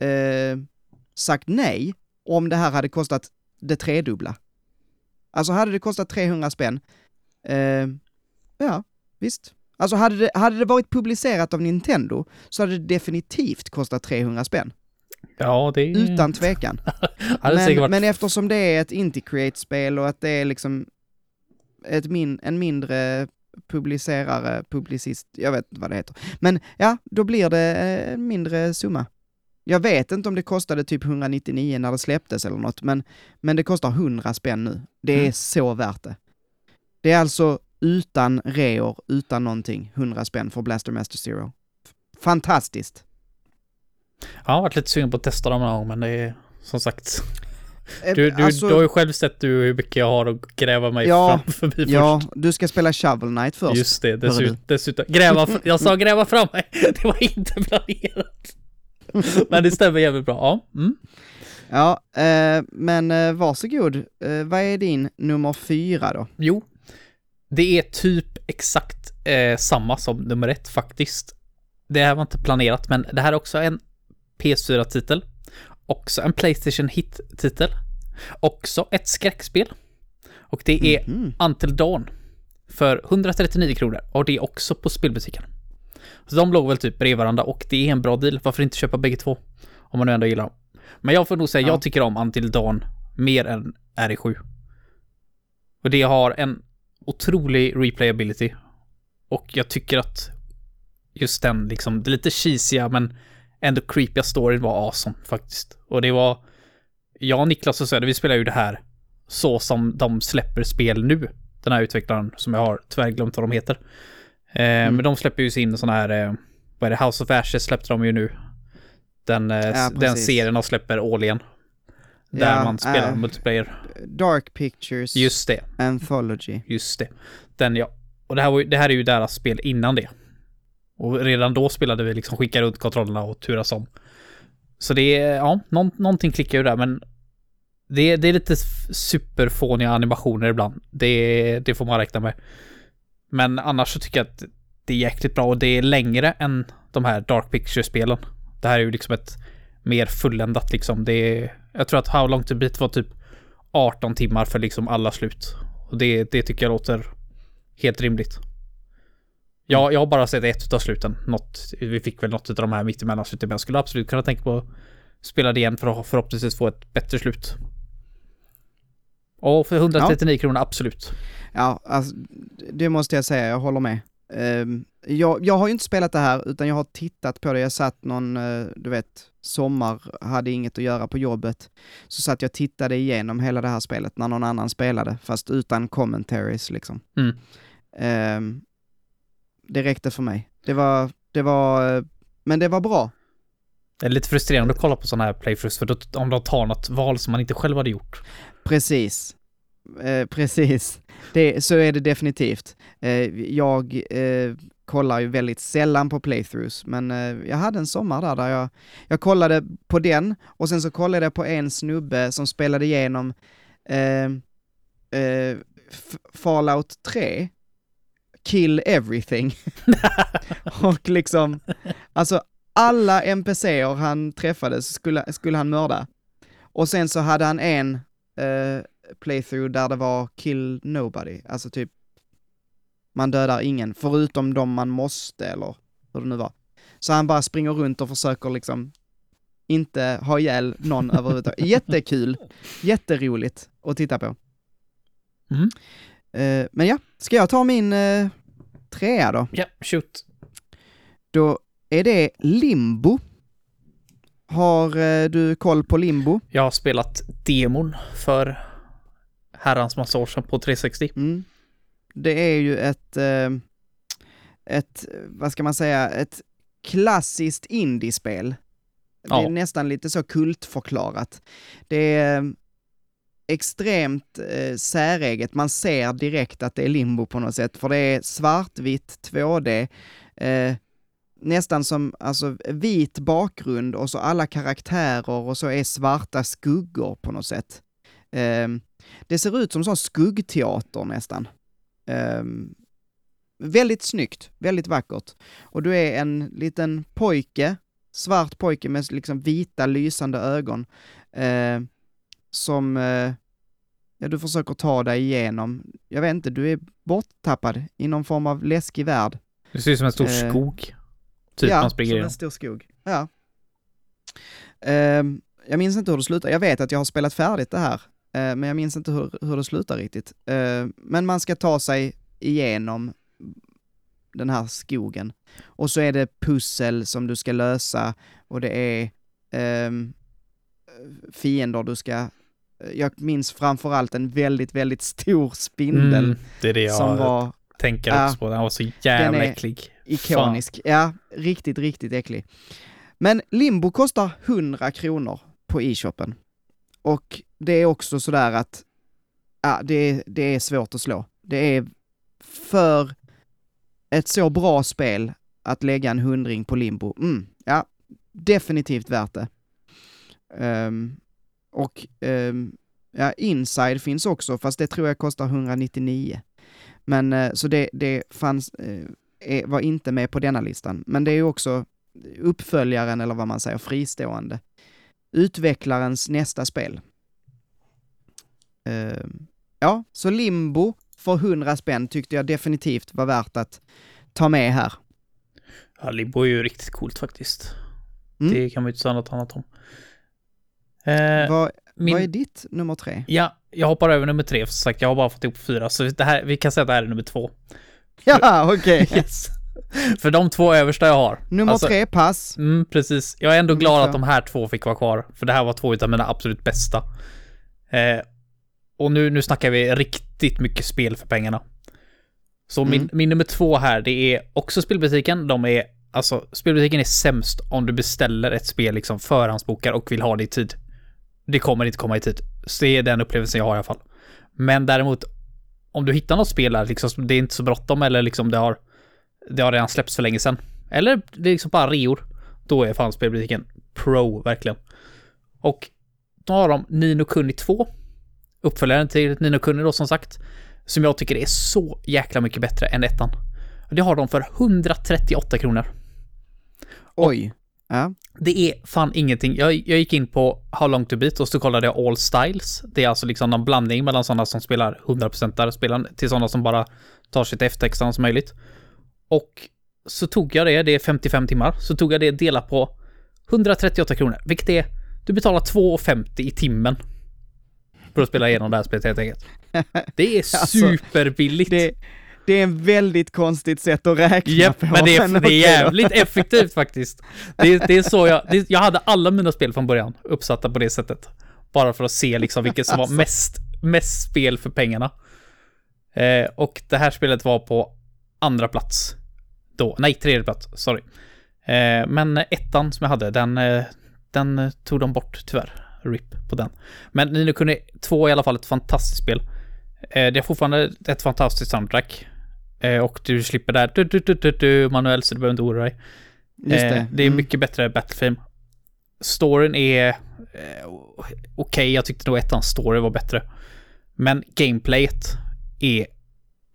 eh, sagt nej om det här hade kostat det tredubbla. Alltså hade det kostat 300 spänn, eh, ja, visst. Alltså hade det, hade det varit publicerat av Nintendo så hade det definitivt kostat 300 spänn. Ja, det är... Utan tvekan. [laughs] Men, varit... men eftersom det är ett Inti-Create-spel och att det är liksom ett min, en mindre publicerare, publicist, jag vet inte vad det heter. Men ja, då blir det eh, en mindre summa. Jag vet inte om det kostade typ 199 när det släpptes eller något, men, men det kostar 100 spänn nu. Det är Mm. så värt det. Det är alltså utan reor, utan någonting. 100 spänn för Blaster Master Zero. Fantastiskt! Jag har varit lite sugen på att testa dem någon gång, men det är som sagt. Eh, Du, du, alltså, du har ju själv sett du hur mycket jag har att gräva mig Ja, fram förbi Ja, först. du ska spela Shovel Knight först. Just det, dessutom, dessutom. Gräva, jag sa gräva fram mig. [laughs] Det var inte planerat. [laughs] Men det stämmer jävligt bra. Ja. Mm. Ja, eh, men eh, varsågod. Eh, vad är din nummer fyra då? Jo, det är typ exakt eh, samma som nummer ett faktiskt. Det här var inte planerat, men det här är också en PS4-titel. Också en Playstation Hit-titel. Också ett skräckspel. Och det är Mhm. Until Dawn. För 139 kronor. Och det är också på spelbutiken. Så de låg väl typ bredvid varandra och det är en bra deal. Varför inte köpa bägge två? Om man nu ändå gillar dem. Men jag får nog säga, Ja. jag tycker om Until Dawn mer än RE7. Och det har en otrolig replayability. Och jag tycker att just den liksom, det lite cheesiga men ändå creepiga storyn var awesome faktiskt. Och det var, jag och Niklas och Söder, vi spelar ju det här så som de släpper spel nu. Den här utvecklaren som jag har tyvärr glömt vad de heter. Eh, Mm. Men de släpper ju sin sån här, eh, vad är det, House of Ashes släppte de ju nu. Den, eh, Ja, den serien de släpper årligen. Där Ja, man spelar äh. multiplayer. Dark Pictures Just det. Anthology. Just det. Den ja. Och det här, var, det här är ju deras spel innan det. Och redan då spelade vi liksom skicka runt kontrollerna och turas om. Så det är, ja, någon, någonting klickar ju där men det, det är lite superfåniga animationer ibland. Det, det får man räkna med. Men annars så tycker jag att det är jäkligt bra och det är längre än de här Dark Picture-spelen. Det här är ju liksom ett mer fulländat liksom. Det är, jag tror att How Long To Beat var typ 18 timmar för liksom alla slut. Och det, det tycker jag låter helt rimligt. Ja, jag har bara sett ett utav sluten. Något, vi fick väl något utav de här mittemellan sluten, men jag skulle absolut kunna tänka på att spela det igen för att förhoppningsvis få ett bättre slut. Och för 139 kronor, absolut. Ja, alltså, det måste jag säga, jag håller med. Ehm, jag, jag har ju inte spelat det här, utan jag har tittat på det. Jag satt någon, eh, du vet, sommar, hade inget att göra på jobbet. Så satt jag och tittade igenom hela det här spelet när någon annan spelade, fast utan commentaries liksom. Mm. Ehm, det räckte för mig. Det var, det var, men det var bra. Det är lite frustrerande att kolla på sådana här playthroughs, för då, om de tar något val som man inte själv hade gjort. Precis. Eh, precis. Det, så är det definitivt. Eh, jag eh, kollar ju väldigt sällan på playthroughs, men eh, jag hade en sommar där, där jag, jag kollade på den och sen så kollade jag på en snubbe som spelade igenom eh, eh, Fallout 3, Kill Everything. [laughs] och liksom, alltså alla NPCer han träffade skulle, skulle han mörda. Och sen så hade han en eh, playthrough där det var kill nobody, alltså typ man dödar ingen, förutom de man måste eller hur det nu var. Så han bara springer runt och försöker liksom inte ha ihjäl någon [laughs] överhuvudtaget. Jättekul, jätteroligt att titta på. Mm. Eh, men ja, ska jag ta min eh, trea då? Ja, shoot. Då är det Limbo. Har eh, du koll på Limbo? Jag har spelat demon för herrans massa år sedan på 360. Mm. Det är ju ett, eh, ett, vad ska man säga, ett klassiskt indiespel. Det Ja. är nästan lite så kultförklarat. Det är extremt eh, säreget, man ser direkt att det är limbo på något sätt, för det är svartvitt 2D, eh, nästan som alltså vit bakgrund och så alla karaktärer och så är svarta skuggor på något sätt. Eh, det ser ut som sån skuggteater nästan. Eh, väldigt snyggt, väldigt vackert. Och du är en liten pojke, svart pojke med liksom vita lysande ögon, eh, som eh, ja, du försöker ta dig igenom. Jag vet inte, du är borttappad i någon form av läskig värld. Det ser ut som en stor Eh, skog. Typ ja, man springer som en stor skog. Ja. Ehm, jag minns inte hur det slutar. Jag vet att jag har spelat färdigt det här, eh, men jag minns inte hur, hur det slutar riktigt. Eh, men man ska ta sig igenom den här skogen. Och så är det pussel som du ska lösa och det är ehm, fiender du ska... Jag minns framförallt en väldigt, väldigt stor spindel Mm, det är det jag som var tänker också på. Den var så jävla äcklig. Ikonisk. Ja, riktigt, riktigt äcklig. Men Limbo kostar 100 kronor på e-shoppen. Och det är också sådär att, ja, det, är- det är svårt att slå. Det är för ett så bra spel att lägga en hundring på Limbo. Mm, ja, definitivt värt det. Ehm, och ehm, ja, Inside finns också, fast det tror jag kostar 199. Men eh, så det, det fanns, eh, var inte med på denna listan. Men det är ju också uppföljaren, eller vad man säger, fristående. Utvecklarens nästa spel. Ehm, ja, så Limbo för 100 spänn tyckte jag definitivt var värt att ta med här. Ja, Limbo är ju riktigt coolt faktiskt. Mm. Det kan man ju inte säga något annat om. Eh, vad, min, vad är ditt nummer tre? Ja, jag hoppar över nummer tre, för sagt, jag har bara fått ihop fyra, så det här, vi kan säga att det här är nummer två. Ja, [laughs] okej. [laughs] Yes. för de två översta jag har. Nummer Alltså, tre, pass. Mm, precis. Jag är ändå Mm, glad så. att de här två fick vara kvar, för det här var två av mina absolut bästa. Eh, och nu, nu snackar vi riktigt mycket spel för pengarna. Så min, Mm. min nummer två här, det är också spelbutiken. De är, alltså, spelbutiken är sämst om du beställer ett spel, liksom förhandsbokar och vill ha det i tid. Det kommer inte komma i tid. Så det är den upplevelsen jag har i alla fall. Men däremot, om du hittar något spel där, liksom, det är inte så bråttom eller liksom det har, det har redan släppts för länge sedan. Eller det är liksom bara reor. Då är fan spelbutiken pro, verkligen. Och då har de Nino Kuni 2. Uppföljaren till Nino Kuni då som sagt. Som jag tycker är så jäkla mycket bättre än ettan. Det har de för 138 kronor. Oj. Ja. Det är fan ingenting. Jag, jag gick in på How long to beat och så kollade jag All Styles. Det är alltså liksom en blandning mellan sådana som spelar 100% där spelen till sådana som bara tar sig till F-texterna som möjligt. Och så tog jag det, det är 55 timmar, så tog jag det dela på 138 kronor, vilket är, du betalar 2,50 i timmen. För att spela igenom det här spelet helt enkelt. [laughs] Det är Alltså, superbilligt. Det, det är en väldigt konstigt sätt att räkna Japp, på. men det är, [laughs] det är jävligt effektivt faktiskt. Det, det är så jag, det, jag hade alla mina spel från början uppsatta på det sättet. Bara för att se liksom vilket som var [laughs] Alltså. mest, mest spel för pengarna. Eh, och det här spelet var på andra plats. Då, nej, tredje plats, sorry. Eh, men ettan som jag hade, den, eh, den tog de bort tyvärr. RIP på den. Men Nino 2 är i alla fall ett fantastiskt spel. Eh, det är fortfarande ett fantastiskt soundtrack. Eh, och du slipper där du, du, du, du, du, manuellt så du behöver inte oroa dig. Just det. Eh, det är Mm. mycket bättre Battlefilm. Storyn är eh, okej, jag tyckte nog ettans story var bättre. Men gameplayet är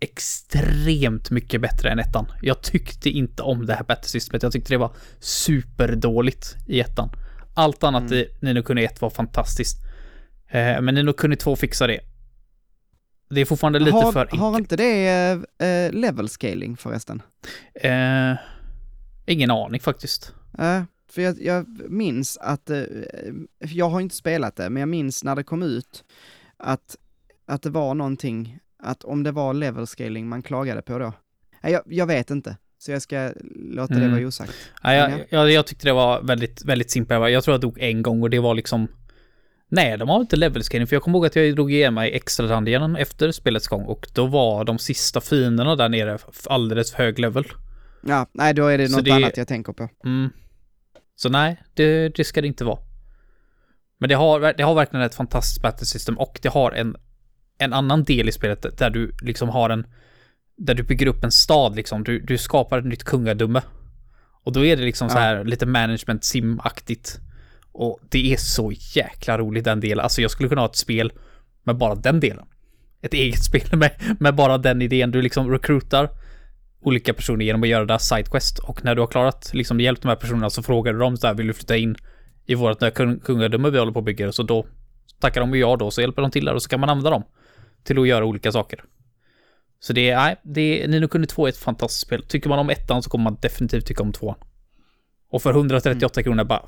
extremt mycket bättre än ettan. Jag tyckte inte om det här battlesystemet. Jag tyckte det var superdåligt i ettan. Allt annat Mm. i Nino Kuni 1 var fantastiskt. Eh, men Nino Kuni 2 fixar det. Det är fortfarande lite har, för har inte det eh, level scaling förresten? Eh, ingen aning faktiskt. Eh, för jag, jag minns att, jag har inte spelat det, men jag minns när det kom ut att, att det var någonting, att om det var level scaling man klagade på då. Nej, jag, jag vet inte, så jag ska låta det Mm. vara osagt. Ja. jag, jag, jag tyckte det var väldigt, väldigt simpelt. Jag tror jag dog en gång och det var liksom... Nej, de har inte level scaling, för jag kommer ihåg att jag drog igenom mig extra dungeonen efter spelets gång och då var de sista fienderna där nere alldeles för hög level. Ja, nej då är det Så något det- annat jag tänker på. Mm. Så nej, det, det ska det inte vara. Men det har, det har verkligen ett fantastiskt battle system och det har en, en annan del i spelet där du liksom har en... Där du bygger upp en stad liksom. Du, du skapar ett nytt kungadöme. Och då är det liksom så Ja. här lite management sim-aktigt. Och det är så jäkla roligt den delen. Alltså jag skulle kunna ha ett spel med bara den delen. Ett eget [laughs] spel med, med bara den idén. Du liksom recruitar olika personer genom att göra deras sidequest. Och när du har klarat, liksom hjälpt de här personerna så frågar du dem så här, vill du flytta in i vårt nya kung- kungadöme vi håller på och bygger? Så då tackar de ju ja då, så hjälper de till där och så kan man använda dem till att göra olika saker. Så det är, nej, det är, Nino Kuni 2 är ett fantastiskt spel. Tycker man om ettan så kommer man definitivt tycka om tvåan. Och för 138 kronor bara,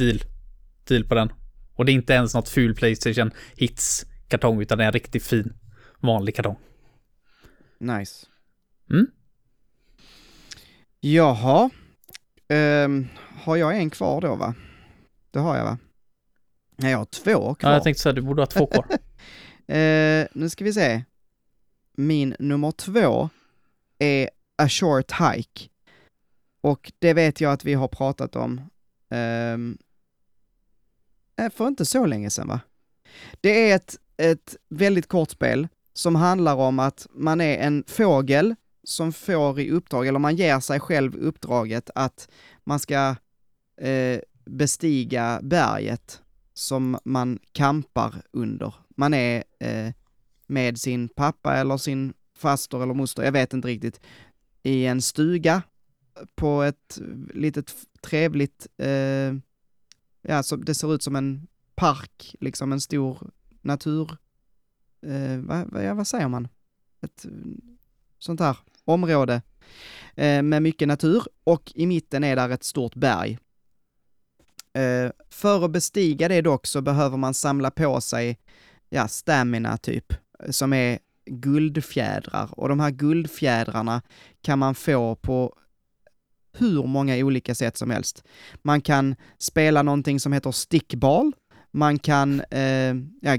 deal. Deal på den. Och det är inte ens något ful Playstation Hits kartong utan det är en riktigt fin vanlig kartong. Nice. Mm. Jaha. Ehm, har jag en kvar då va? Det har jag va? Nej, jag har två kvar. Ja, jag tänkte säga du borde ha två kvar. [laughs] Eh, nu ska vi se. Min nummer två är A Short Hike. Och det vet jag att vi har pratat om um, Äh, för inte så länge sedan va? Det är ett, ett väldigt kort spel som handlar om att man är en fågel som får i uppdrag, eller man ger sig själv uppdraget att man ska eh, bestiga berget som man kampar under. Man är eh, med sin pappa eller sin faster eller moster, jag vet inte riktigt, i en stuga på ett litet trevligt, eh, ja, så det ser ut som en park, liksom en stor natur, eh, vad, ja, vad säger man? Ett eh, sånt här område eh, med mycket natur och i mitten är där ett stort berg. Eh, för att bestiga det dock så behöver man samla på sig, ja, stamina typ, som är guldfjädrar och de här guldfjädrarna kan man få på hur många olika sätt som helst. Man kan spela någonting som heter stickball, man kan eh, ja,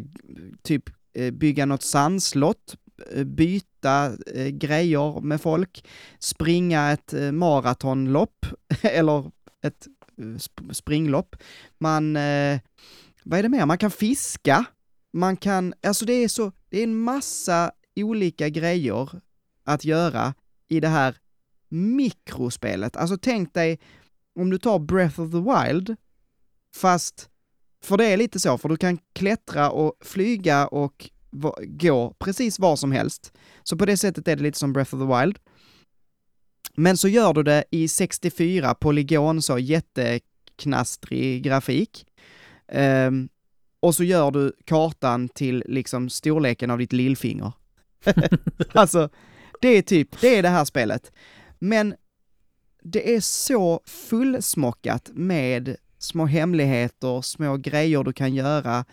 typ eh, bygga något sandslott, eh, byta eh, grejer med folk, springa ett eh, maratonlopp [laughs] eller ett eh, sp springlopp. Man, eh, vad är det mer? Man kan fiska, man kan, alltså det är så, det är en massa olika grejer att göra i det här mikrospelet. Alltså tänk dig om du tar Breath of the Wild, fast, för det är lite så, för du kan klättra och flyga och gå precis var som helst. Så på det sättet är det lite som Breath of the Wild. Men så gör du det i 64 polygon, så jätteknastrig grafik. Um, och så gör du kartan till liksom storleken av ditt lillfinger. [laughs] alltså, det är typ, det är det här spelet. Men det är så fullsmockat med små hemligheter, små grejer du kan göra,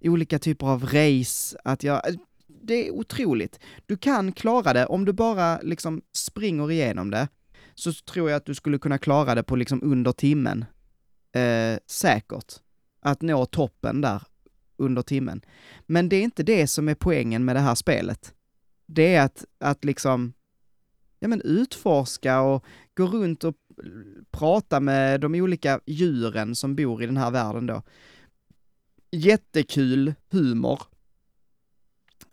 olika typer av race att göra. Det är otroligt. Du kan klara det om du bara liksom springer igenom det, så tror jag att du skulle kunna klara det på liksom under timmen. Eh, säkert. Att nå toppen där under timmen. Men det är inte det som är poängen med det här spelet. Det är att, att liksom ja, men utforska och gå runt och prata med de olika djuren som bor i den här världen då. Jättekul humor.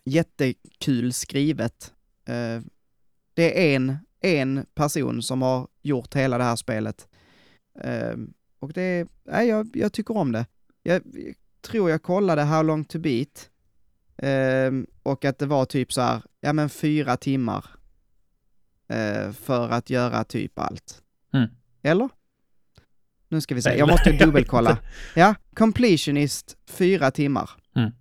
Jättekul skrivet. Eh, det är en, en person som har gjort hela det här spelet. Eh, och det är, nej, jag, jag tycker om det. Jag, jag tror jag kollade How long to beat eh, och att det var typ så här, ja men fyra timmar eh, för att göra typ allt. Mm. Eller? Nu ska vi se, jag måste [laughs] dubbelkolla. Ja, completionist, fyra timmar. Mm.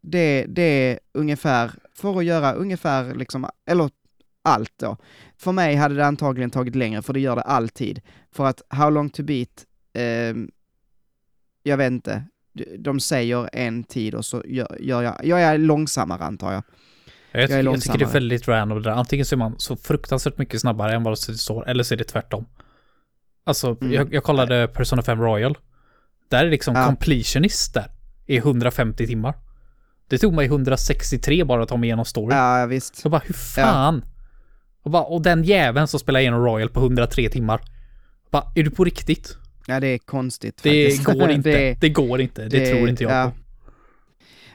Det, det är ungefär, för att göra ungefär liksom, eller allt då. För mig hade det antagligen tagit längre, för det gör det alltid. För att How long to beat, eh, jag vet inte, de säger en tid och så gör, gör jag, jag är långsammare antar jag. Jag, jag, jag tycker det är väldigt random det där. Antingen så är man så fruktansvärt mycket snabbare än vad det står, eller så är det tvärtom. Alltså, mm. jag, jag, kollade Persona 5 Royal. Där är liksom ja. completionist där. I 150 timmar. Det tog mig 163 bara att ta mig igenom storyn. Ja, visst. Så bara, hur fan? Ja. Och, bara, och den jäveln som spelar igenom Royal på 103 timmar. Bara, är du på riktigt? Ja, det är konstigt Det faktiskt. går [laughs] inte. det, det, går inte. Det, det, tror inte jag ja. på.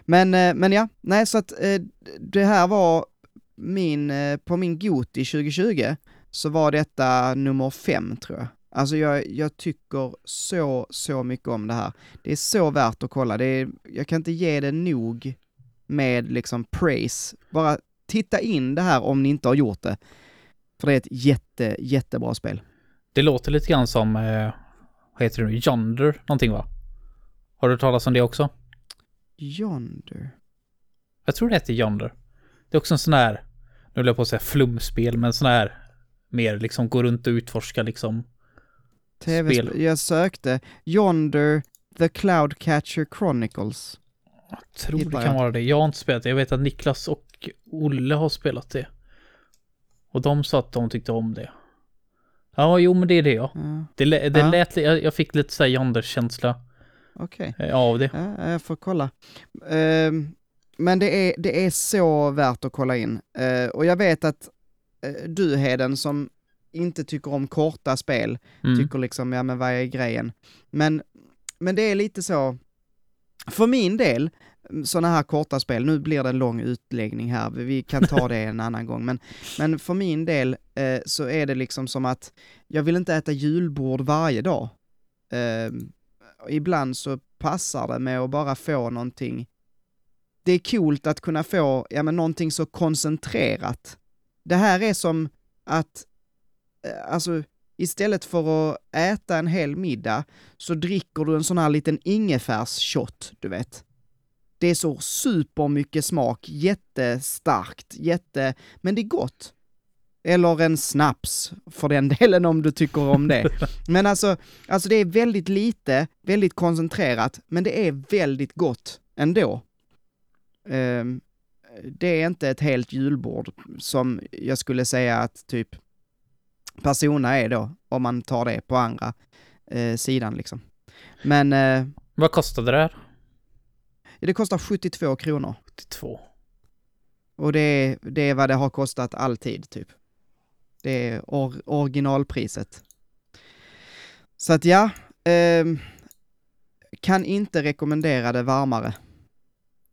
Men, eh, men ja, nej så att eh, det här var min, eh, på min Goti 2020 så var detta nummer fem tror jag. Alltså jag, jag tycker så, så mycket om det här. Det är så värt att kolla. Det är, jag kan inte ge det nog med liksom praise. Bara titta in det här om ni inte har gjort det. För det är ett jätte, jättebra spel. Det låter lite grann som, eh, vad heter det nu, Yonder någonting va? Har du talat om det också? Yonder? Jag tror det heter Yonder. Det är också en sån här, nu vill jag på att säga flumspel, men sån här mer liksom gå runt och utforska liksom TV-spel. Jag sökte Yonder The Cloudcatcher Chronicles. Jag tror Hittar det kan jag. vara det. Jag har inte spelat det. Jag vet att Niklas och Olle har spelat det. Och de sa att de tyckte om det. Ja, jo men det är det ja. ja. Det, det ja. lät, jag, jag fick lite såhär Yonder-känsla. Okej. Okay. Av det. Ja, jag får kolla. Uh, men det är, det är så värt att kolla in. Uh, och jag vet att eh, du Heden som inte tycker om korta spel, Mm. tycker liksom, ja men vad är grejen? Men, men det är lite så, för min del, sådana här korta spel, nu blir det en lång utläggning här, vi kan ta det en annan gång, men, men för min del eh, så är det liksom som att jag vill inte äta julbord varje dag. Eh, ibland så passar det med att bara få någonting. Det är coolt att kunna få, ja men någonting så koncentrerat. Det här är som att, eh, alltså istället för att äta en hel middag så dricker du en sån här liten ingefärsshot, du vet. Det är så supermycket smak, jättestarkt, jätte, men det är gott. Eller en snaps, för den [laughs] delen om du tycker om det. [laughs] Men alltså, alltså det är väldigt lite, väldigt koncentrerat, men det är väldigt gott ändå. Ehm, det är inte ett helt julbord som jag skulle säga att typ Persona är då, om man tar det på andra eh, sidan liksom. Men eh, Vad kostade det här? det kostar 72 kronor. 82. Och det det är vad det har kostat alltid, typ. Det är or, originalpriset. Så att ja, ehm, kan inte rekommendera det varmare.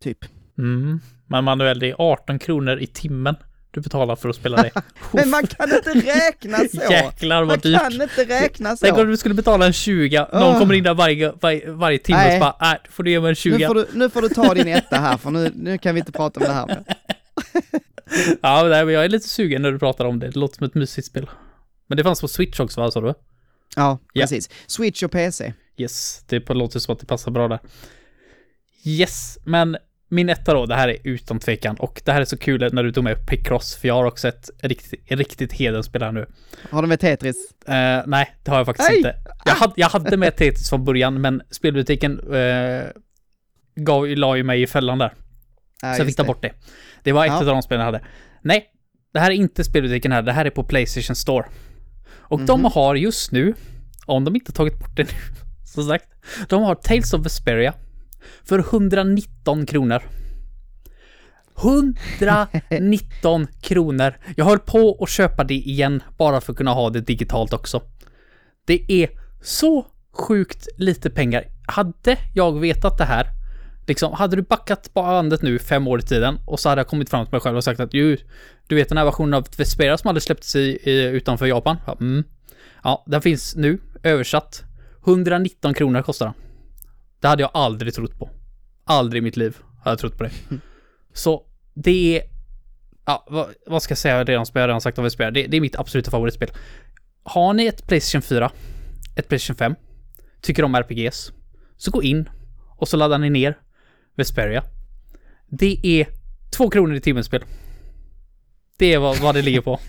Typ. Mm. Men Manuel, det är 18 kronor i timmen du betalar för att spela det. [laughs] Men man kan inte räkna så! [laughs] Jäklar Man vad dyrt. kan inte räkna Tänk om så! du skulle betala en 20, någon Åh. kommer in där varje, varje, varje timme Nej. och så bara, äh, får du ge mig en 20. Nu får, du, nu får du ta din etta här, för nu, nu kan vi inte prata om det här. [laughs] Ja, jag är lite sugen när du pratar om det. Det låter som ett mysigt spel. Men det fanns på Switch också, va, sa du? Ja, precis. Switch och PC. Yes, det låter som att det passar bra där. Yes, men min etta då, det här är utan tvekan. Och det här är så kul när du tog med Picross, för jag har också ett riktigt, riktigt hedenspel här nu. Har du med Tetris? Eh, nej, det har jag faktiskt Nej! inte. Jag hade, jag hade med Tetris från början, men spelbutiken uh, gav, la ju mig i fällan där. Ja, så jag fick ta bort det. Det var ett Ja. av de spelen jag hade. Nej, det här är inte spelbutiken här, det här är på Playstation Store. Och de Mhm. har just nu, om de inte tagit bort det nu, [laughs] som sagt, de har Tales of Vesperia för 119 kronor. 119 [laughs] kronor. Jag höll på att köpa det igen bara för att kunna ha det digitalt också. Det är så sjukt lite pengar. Hade jag vetat det här, liksom, hade du backat bandet nu fem år i tiden och så hade jag kommit fram till mig själv och sagt att ju, du vet den här versionen av Vesperia som hade släppts i, i, utanför Japan? Ja, mm. ja, den finns nu, översatt. 119 kronor kostar den. Det hade jag aldrig trott på. Aldrig i mitt liv har jag trott på det. [laughs] Så det är... Ja, vad, vad ska jag säga redan som jag redan sagt om Vesperia? Det, det är mitt absoluta favoritspel. Har ni ett Playstation 4, ett Playstation 5, tycker om RPGs, så gå in och så laddar ni ner Vesperia. Det är två kronor i timmen spel. Det är vad, vad det ligger på.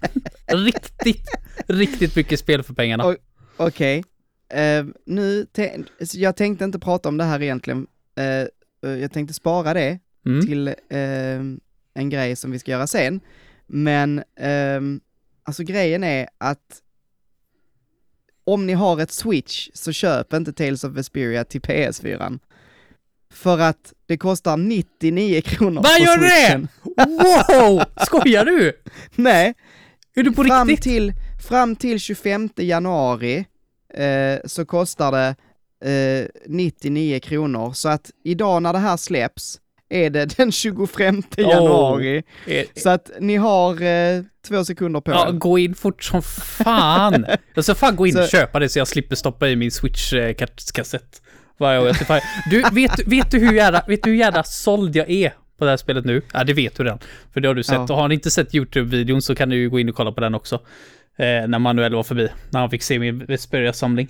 [laughs] riktigt, riktigt mycket spel för pengarna. Okej. Eh, nu, tän- så jag tänkte inte prata om det här egentligen. Eh, eh, jag tänkte spara det Mm. till eh, en grej som vi ska göra sen. Men, ehm, alltså grejen är att om ni har ett switch så köp inte Tales of Vesperia till PS4. För att det kostar 99 kronor Vad gör det? Wow! [laughs] Skojar du? Nej, Är du på fram riktigt? till, fram till 25 januari eh, så kostar det eh, 99 kronor. Så att idag när det här släpps är det den 25 januari. Eh, Så att ni har eh, två sekunder på Ja, er. gå in fort som fan. [laughs] Jag ska fan gå in och Så- köpa det så jag slipper stoppa i min Switch-kassett. År jag fan- Du, [laughs] vet, vet, du hur jävla, vet du hur jävla såld jag är på det här spelet nu? Ja, det vet du redan. För det har du sett. Ja. Och har ni inte sett YouTube-videon så kan du ju gå in och kolla på den också. Eh, när Manuel var förbi. När han fick se min Vesperia-samling.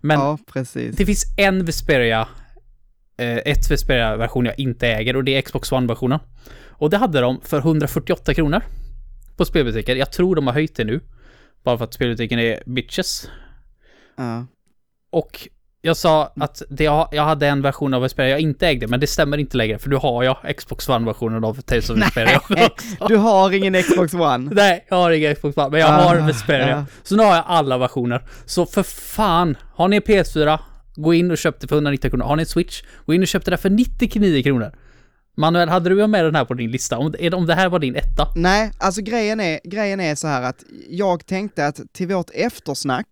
Men Ja, precis. det finns en Vesperia, eh, ett Vesperia-version jag inte äger och det är Xbox One-versionen. Och det hade de för 148 kronor på spelbutiken. Jag tror de har höjt det nu. Bara för att spelbutiken är bitches. Ja. Och jag sa att det, jag hade en version av Vesperia jag inte ägde, men det stämmer inte längre för nu har jag Xbox One-versionen av Tales of Vesperia. [laughs] Du har ingen Xbox One? Nej, jag har ingen Xbox One, men jag Ah, har Vesperia. ja. Så nu har jag alla versioner. Så för fan, har ni en PS4, gå in och köp det för 190 kronor. Har ni en Switch, gå in och köp det där för 99 kronor. Manuel, hade du med den här på din lista? Om, om det här var din etta? Nej, alltså grejen är, grejen är så här att jag tänkte att till vårt eftersnack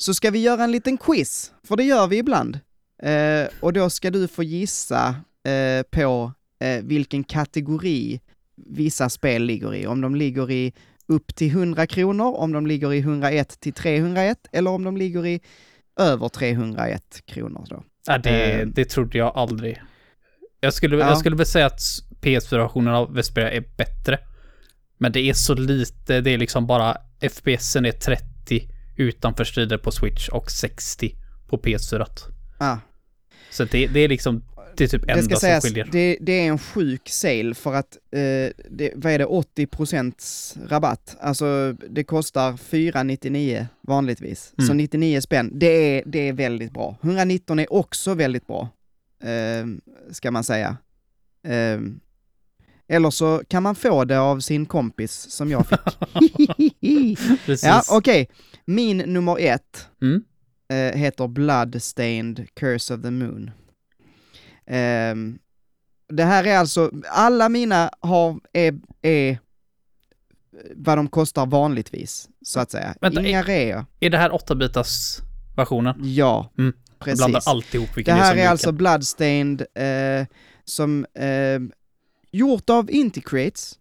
så ska vi göra en liten quiz, för det gör vi ibland. Eh, och då ska du få gissa eh, på eh, vilken kategori vissa spel ligger i. Om de ligger i upp till 100 kronor, om de ligger i 101 till 301 eller om de ligger i över 301 kronor då. Ja, det, Eh. det trodde jag aldrig. Jag skulle, Ja. jag skulle väl säga att PS4-versionen av Vesperia är bättre. Men det är så lite, det är liksom bara FPSen är 30 utanför strider på Switch och 60 på PS4. Ah, Så det, det är liksom, det är typ det enda ska som sägas, skiljer. det, det är en sjuk sale för att, eh, det, vad är det, 80% rabatt. Alltså det kostar 499 vanligtvis. Så Mm. 99 spänn, det är, det är väldigt bra. 119 är också väldigt bra, eh, ska man säga. Eh, eller så kan man få det av sin kompis som jag fick. [laughs] Ja, okej. Min nummer ett Mm. eh, heter Bloodstained Curse of the Moon. Ehm, det här är alltså, alla mina har, är, är vad de kostar vanligtvis, så att säga. Vänta, Inga rea. Är det här 8-bitars versionen? Ja, Mm, Jag precis. blandar alltihop Det vilken här som är vilken. alltså Bloodstained, eh, som eh, gjort av Inticrates.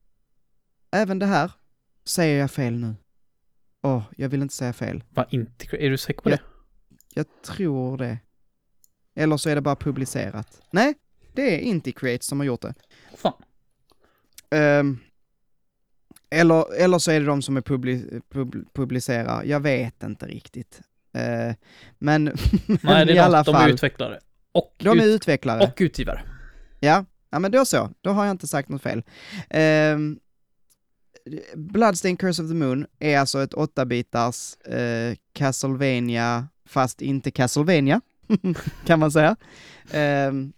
Även det här säger jag fel nu. Åh, jag vill inte säga fel. Va, inte, är du säker på det? Jag tror det. Eller så är det bara publicerat. Nej, det är Inticrate som har gjort det. Fan. Ehm, eller, eller så är det de som är publi pub publicerar. Jag vet inte riktigt. Eh, men [laughs] Nej, det i är alla de, de är fall, utvecklare. Och, de är ut, utvecklare. och utgivare. Ja, ja men då så. Då har jag inte sagt något fel. Ehm, um, Bloodstained Curse of the Moon är alltså ett 8-bitars eh, Castlevania, fast inte Castlevania, [laughs] kan man säga. Um,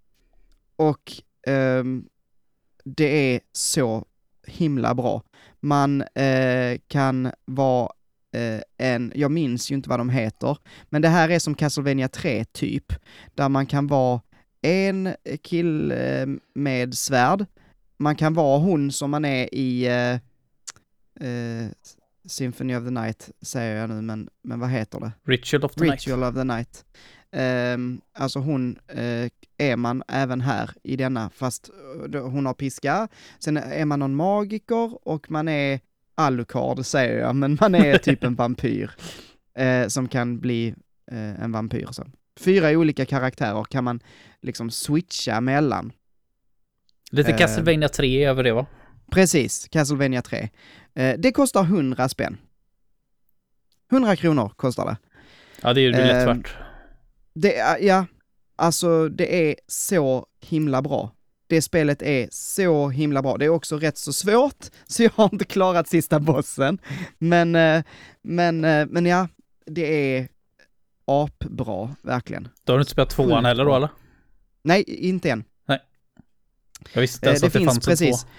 och um, det är så himla bra. Man eh, kan vara eh, en, jag minns ju inte vad de heter, men det här är som Castlevania 3 typ, där man kan vara en kille med svärd, man kan vara hon som man är i eh, eh, Symphony of the Night, säger jag nu, men, men vad heter det? Ritual of the Night. Ritual of the Night. Ehm, alltså hon eh, är man även här i denna, fast eh, hon har piska. Sen är man någon magiker och man är Alucard säger jag, men man är typ en [laughs] vampyr. Eh, som kan bli eh, en vampyr så. Fyra olika karaktärer kan man liksom switcha mellan. Lite Eh. Castlevania 3 över det va? Precis, Castlevania 3. Eh, det kostar 100 spänn. 100 kronor kostar det. Ja, det är ju lätt Ehm, värt. Det ja, alltså det är så himla bra. Det spelet är så himla bra. Det är också rätt så svårt, [laughs] så jag har inte klarat sista bossen. Men, eh, men, eh, men ja, det är apbra, verkligen. Då har du inte spelat tvåan sjukt heller då eller? Nej, inte än. Jag visste inte Eh, ens att det finns fanns precis. två.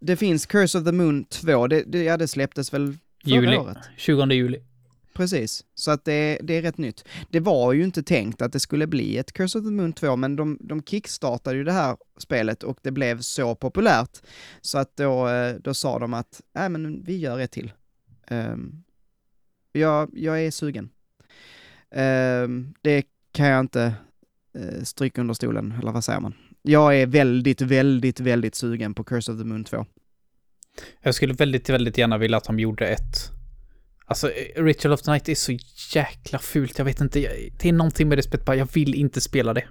Det finns Curse of the Moon 2, det, det, ja, det släpptes väl förra Juli. året? 20 juli. Precis, så att det, det är rätt nytt. Det var ju inte tänkt att det skulle bli ett Curse of the Moon 2, men de, de kickstartade ju det här spelet och det blev så populärt. Så att då, eh, då sa de att, nej men vi gör ett till. Um, jag, jag är sugen. Ehm, det kan jag inte uh, stryka under stolen, eller vad säger man? Jag är väldigt, väldigt, väldigt sugen på Curse of the Moon 2. Jag skulle väldigt, väldigt gärna vilja att de gjorde ett... Alltså, eh, Ritual of the Night är så jäkla fult. Jag vet inte, det är någonting med det spelet bara, jag vill inte spela det.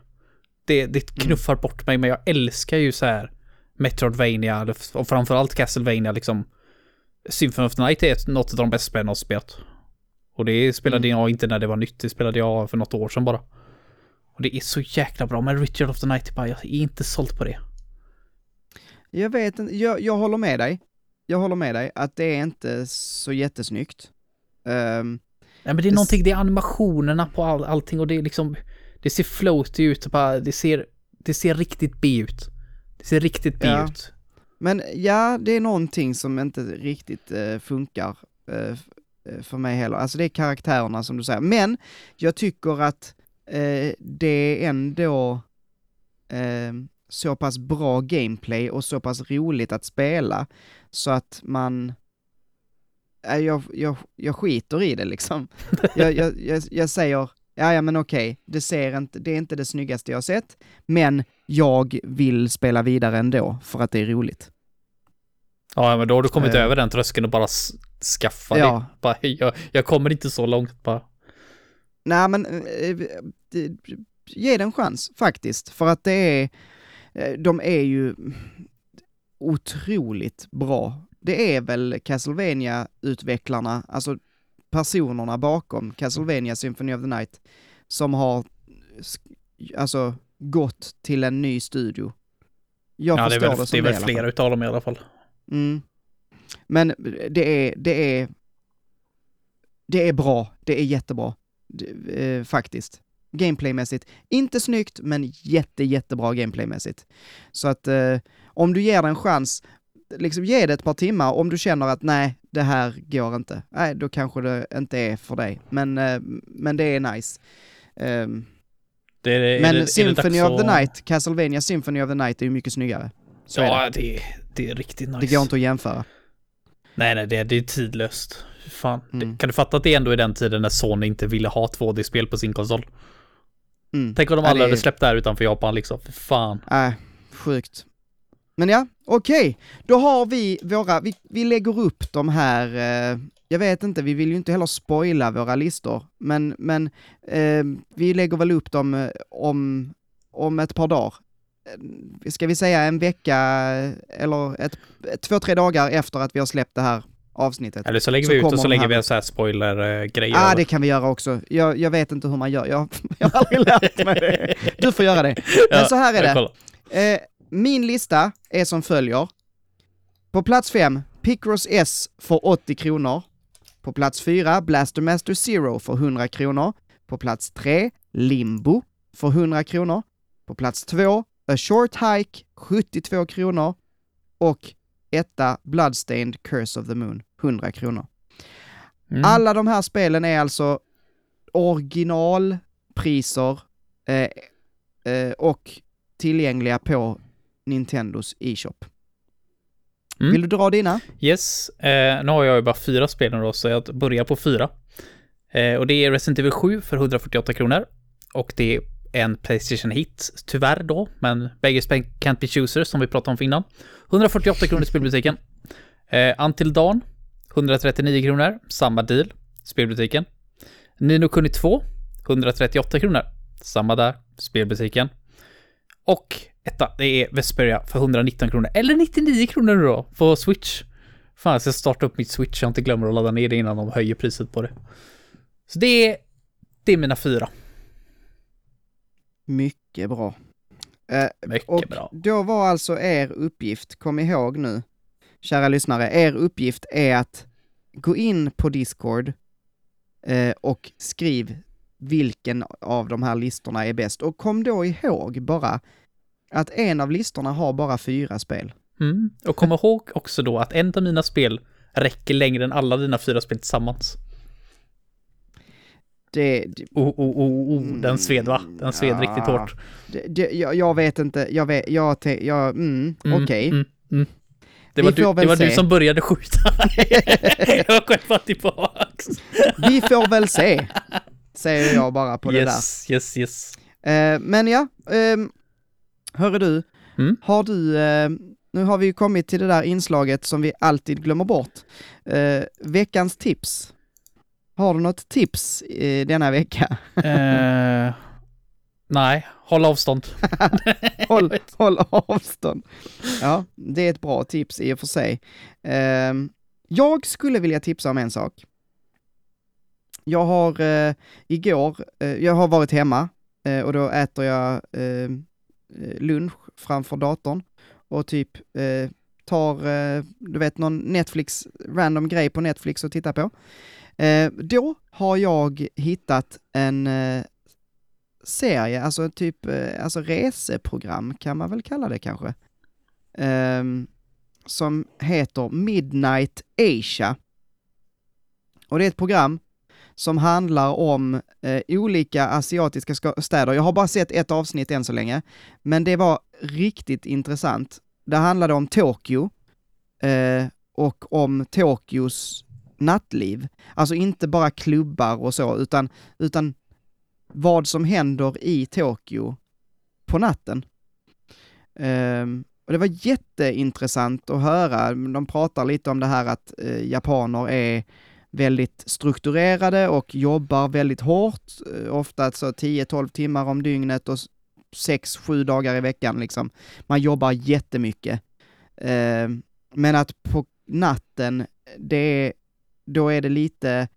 Det, det knuffar bort mig, men jag älskar ju så här Metroidvania, och framförallt Castlevania liksom. Symphony of the Night är något av de bästa spelen jag har spelat. Och det spelade Mm. jag inte när det var nytt, det spelade jag för något år sedan bara. Och det är så jäkla bra, men Ritual of the Night bara, jag är inte såld på det. Jag vet inte, jag, jag håller med dig. Jag håller med dig att det är inte så jättesnyggt. Ehm, Nej men det är Det någonting, det är animationerna på all, allting och det är liksom, det ser floaty ut bara, det ser, det ser riktigt B ut. Det ser riktigt B Ja. ut. men ja, det är någonting som inte riktigt eh, funkar eh, för mig heller. Alltså det är karaktärerna som du säger. Men jag tycker att eh, det är ändå, eh, så pass bra gameplay och så pass roligt att spela så att man äh, jag, jag, jag skiter i det liksom. [laughs] Jag, jag, jag, jag säger, ja, ja men okej, det ser inte, det är inte det snyggaste jag sett, men jag vill spela vidare ändå för att det är roligt. Ja, men då har du kommit Eh. över den tröskeln och bara skaffa Ja. det. Bara, jag, jag kommer inte så långt bara. Nej men, eh, det- ge det en chans faktiskt, för att det är, eh, de är ju otroligt bra. Det är väl castlevania utvecklarna alltså personerna bakom Castlevania Symphony of the Night, som har alltså gått till en ny studio. Jag ja, det är förstår väl, det det som är väl i alla flera fall. utav dem i alla fall. Mm. Men det är, det är, det är bra, det är jättebra, det, eh, faktiskt. Gameplaymässigt. Inte snyggt, men jätte, jättebra gameplaymässigt. Så att eh, om du ger det en chans, liksom ge det ett par timmar, om du känner att nej, det här går inte, nej, då kanske det inte är för dig. Men, eh, men det är nice. Ehm, Det är, är men det, Symphony of the Night, Castlevania Symphony of the Night är ju mycket snyggare. Så är det. Ja, det, det är riktigt nice. Det går inte att jämföra. Nej, nej, det, det är tidlöst. Fan. Mm. Kan du fatta att det ändå är den tiden när Sony inte ville ha 2D-spel på sin konsol? Mm. Tänk om de är- hade släppt det här utanför Japan liksom. Fy fan. Nej, sjukt. Men ja, okej. Då har vi våra, vi, vi lägger upp de här, eh, jag vet inte, vi vill ju inte heller spoila våra listor, men, men eh, vi lägger väl upp dem eh, om, om ett par dagar. Eh, Ska vi säga en vecka eller ett, två, tre dagar efter att vi har släppt det här avsnittet? Eller så lägger Så vi ut och så lägger vi en sån här spoiler-grej. Ja, ah, det kan vi göra också. Jag, jag vet inte hur man gör, jag, jag har aldrig lärt mig det. Du får göra det. Men så här är det. Eh, min lista är som följer. På plats 5, Picross S för 80 kronor. På plats 4, Blaster Master Zero för 100 kronor. På plats 3, Limbo för 100 kronor. På plats 2, A Short Hike 72 kronor. Och etta, Bloodstained Curse of the Moon 100 kronor. Mm. Alla de här spelen är alltså originalpriser eh, eh, och tillgängliga på Nintendos e-shop. Mm. Vill du dra dina? Yes, eh, nu har jag ju bara fyra spel nu då, så jag börjar på fyra. Eh, och det är Resident Evil 7 för 148 kronor. Och det är en Playstation Hit, tyvärr då, men bägge can't be choosers som vi pratade om för innan. 148 kronor i spelbutiken. Eh, Until Dawn, 139 kronor, samma deal, spelbutiken. Nino Kuni 2, 138 kronor, samma där, spelbutiken. Och etta, det är Vesperia för 119 kronor, eller 99 kronor nu då, på Switch. Fan, jag ska starta upp mitt Switch, jag inte glömmer att ladda ner det innan de höjer priset på det. Så det är, det är mina fyra. Mycket bra. Eh, Mycket och bra. då var alltså er uppgift, kom ihåg nu, kära lyssnare, er uppgift är att gå in på Discord eh, och skriv vilken av de här listorna är bäst. Och kom då ihåg bara att en av listorna har bara fyra spel. Mm. Och kom ihåg också då att en av mina spel räcker längre än alla dina fyra spel tillsammans. Det, det, Oh, oh, oh, oh. Den sved va? Den sved Ja. riktigt hårt. det, det jag, jag vet inte, jag vet, jag, te, jag mm, Mm, okej. mm, mm. Det var, du, det var du som började skjuta. [laughs] jag skeppade tillbaks. Vi får väl se, säger jag bara på det där. yes, yes, yes. Eh, men ja, um, hörru du, Mm. har du, eh, nu har vi ju kommit till det där inslaget som vi alltid glömmer bort. Eh, veckans tips. Har du något tips eh, denna vecka? Eh, nej, håll avstånd. [laughs] håll, håll avstånd. Ja, det är ett bra tips i och för sig. Ehm, jag skulle vilja tipsa om en sak. Jag har eh, igår, eh, jag har varit hemma eh, och då äter jag eh, lunch framför datorn och typ eh, tar, eh, du vet, någon Netflix, random grej på Netflix att titta på. Eh, då har jag hittat en eh, serie, alltså typ, eh, alltså reseprogram kan man väl kalla det kanske. Ehm, som heter Midnight Asia. Och det är ett program som handlar om eh, olika asiatiska städer. Jag har bara sett ett avsnitt än så länge, men det var riktigt intressant. Det handlade om Tokyo eh, och om Tokyos nattliv. Alltså inte bara klubbar och så, utan, utan vad som händer i Tokyo på natten. Um, och det var jätteintressant att höra. De pratar lite om det här att eh, japaner är väldigt strukturerade och jobbar väldigt hårt, eh, ofta så 10-12 timmar om dygnet och 6-7 dagar i veckan liksom. Man jobbar jättemycket. Eh, men att på natten, det, är då är det lite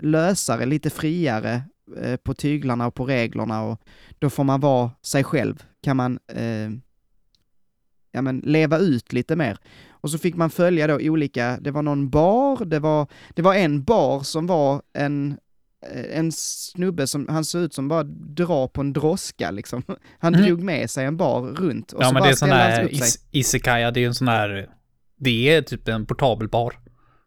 lösare, lite friare eh, på tyglarna och på reglerna och då får man vara sig själv, kan man eh, ja, men, leva ut lite mer. Och så fick man följa då olika, det var någon bar, det var, det var en bar som var en, eh, en snubbe som, han såg ut som bara dra på en droska liksom. [laughs] Han mm. drog med sig en bar runt. Och ja så men det är sån här is Isekaya, det är en sån här, det är typ en portabel bar.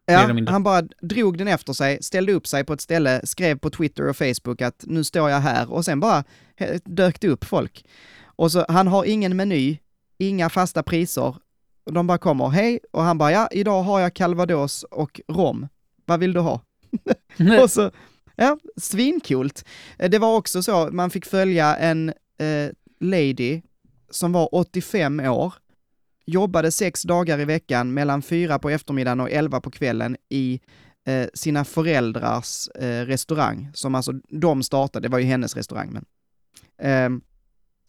Ja, han bara drog den efter sig, ställde upp sig på ett ställe, skrev på Twitter och Facebook att nu står jag här och sen bara dök det upp folk. Och så, han har ingen meny, inga fasta priser. De bara kommer, hej, och han bara, ja, idag har jag calvados och rom. Vad vill du ha? [laughs] och så, ja, svinkult. Eh, det var också så, man fick följa en eh, lady som var 85 år, jobbade sex dagar i veckan mellan fyra på eftermiddagen och elva på kvällen i eh, sina föräldrars eh, restaurang, som alltså de startade, det var ju hennes restaurang men. Eh,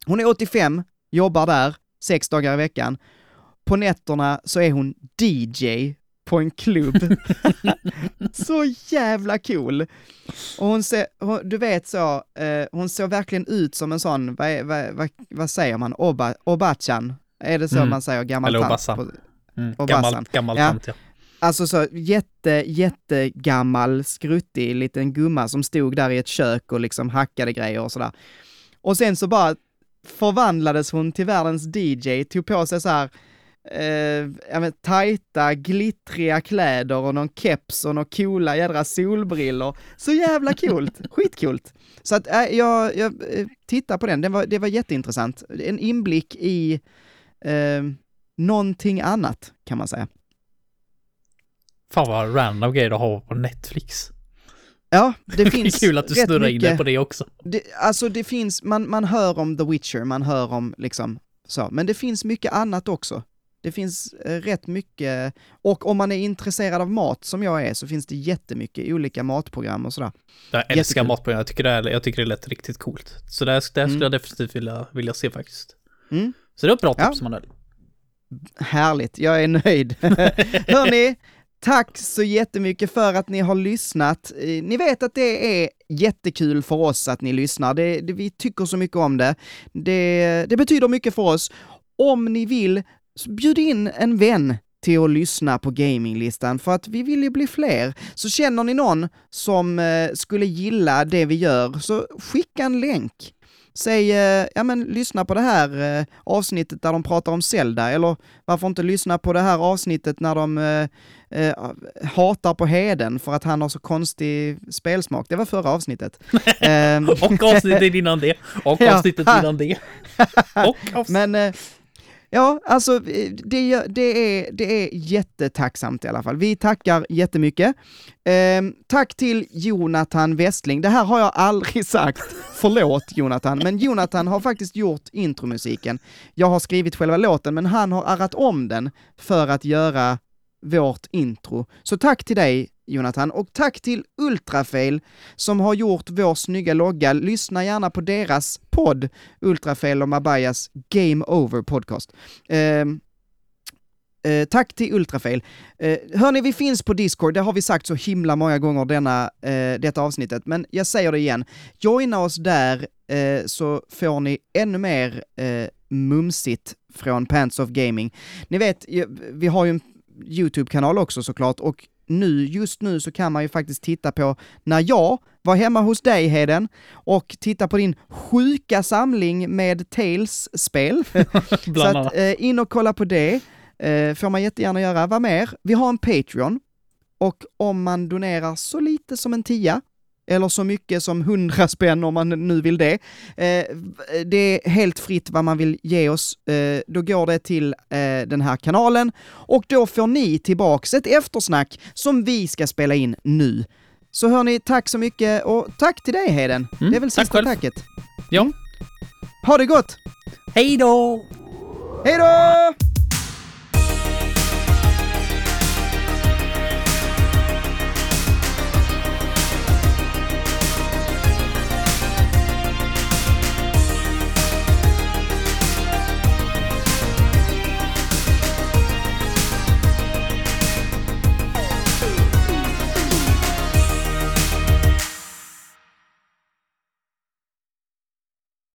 hon är 85, jobbar där, sex dagar i veckan. På nätterna så är hon DJ på en klubb. [laughs] så jävla cool! Och hon ser, du vet så, eh, hon såg verkligen ut som en sån, vad, vad, vad, vad säger man, Oba, Obachan? Är det så mm. man säger, gammal Eller Obassan. Mm. Gammal, gammal ja. tant, ja. Alltså så jätte, jättegammal, skruttig liten gumma som stod där i ett kök och liksom hackade grejer och sådär. Och sen så bara förvandlades hon till världens DJ, tog på sig så här eh, ja, men, tajta, glittriga kläder och någon keps och några coola jädra solbrillor. Så jävla coolt, [laughs] skitcoolt. Så att äh, jag, jag eh, tittar på den, det var, det var jätteintressant. En inblick i eh, någonting annat, kan man säga. Fan vad random grejer att ha på Netflix. Ja, det finns [laughs] Det är kul att du snurrar in dig på det också. Det, alltså det finns, man, man hör om The Witcher, man hör om liksom så, men det finns mycket annat också. Det finns eh, rätt mycket, och om man är intresserad av mat som jag är så finns det jättemycket olika matprogram och sådär. Jag älskar Jättekul. matprogram, jag tycker, det är, jag tycker det lät riktigt coolt. Så där mm. skulle jag definitivt vilja, vilja se faktiskt. Mm. Så det var ett bra tips, ja. Manuel. Härligt, jag är nöjd. [laughs] Hörni, Tack så jättemycket för att ni har lyssnat. Eh, ni vet att det är jättekul för oss att ni lyssnar. Det, det, vi tycker så mycket om det. det. Det betyder mycket för oss. Om ni vill, bjud in en vän till att lyssna på gaminglistan för att vi vill ju bli fler. Så känner ni någon som eh, skulle gilla det vi gör, så skicka en länk. Säg, eh, ja men lyssna på det här eh, avsnittet där de pratar om Zelda, eller varför inte lyssna på det här avsnittet när de eh, eh, hatar på Heden för att han har så konstig spelsmak. Det var förra avsnittet. [laughs] Ehm. och avsnittet innan det. Och [laughs] avsnittet innan det. [laughs] Och avsnittet. Men Ja, alltså eh, det, det, är, det är jättetacksamt i alla fall. Vi tackar jättemycket. Eh, tack till Jonathan Westling. Det här har jag aldrig [laughs] sagt. Förlåt Jonathan, men Jonathan har faktiskt gjort intromusiken. Jag har skrivit själva låten, men han har arrat om den för att göra vårt intro. Så tack till dig Jonathan, och tack till Ultrafail som har gjort vår snygga logga. Lyssna gärna på deras podd, Ultrafail och Mabayas Game Over Podcast. Eh, Eh, tack till Ultrafail. Eh, hörni, vi finns på Discord, det har vi sagt så himla många gånger denna, eh, detta avsnittet, men jag säger det igen. Joina oss där eh, så får ni ännu mer eh, mumsigt från Pants of Gaming. Ni vet, vi har ju en YouTube-kanal också såklart, och nu, just nu så kan man ju faktiskt titta på när jag var hemma hos dig Heden och titta på din sjuka samling med Tales-spel. [laughs] så att, eh, in och kolla på det, eh, får man jättegärna göra. Vad mer? Vi har en Patreon och om man donerar så lite som en tia eller så mycket som 100 spänn om man nu vill det. Eh, det är helt fritt vad man vill ge oss. Eh, då går det till eh, den här kanalen och då får ni tillbaks ett eftersnack som vi ska spela in nu. Så hörni, tack så mycket och tack till dig Heden. Mm, det är väl tack sista själv. tacket. Ja. Ha det gott! Hej då! Hej då!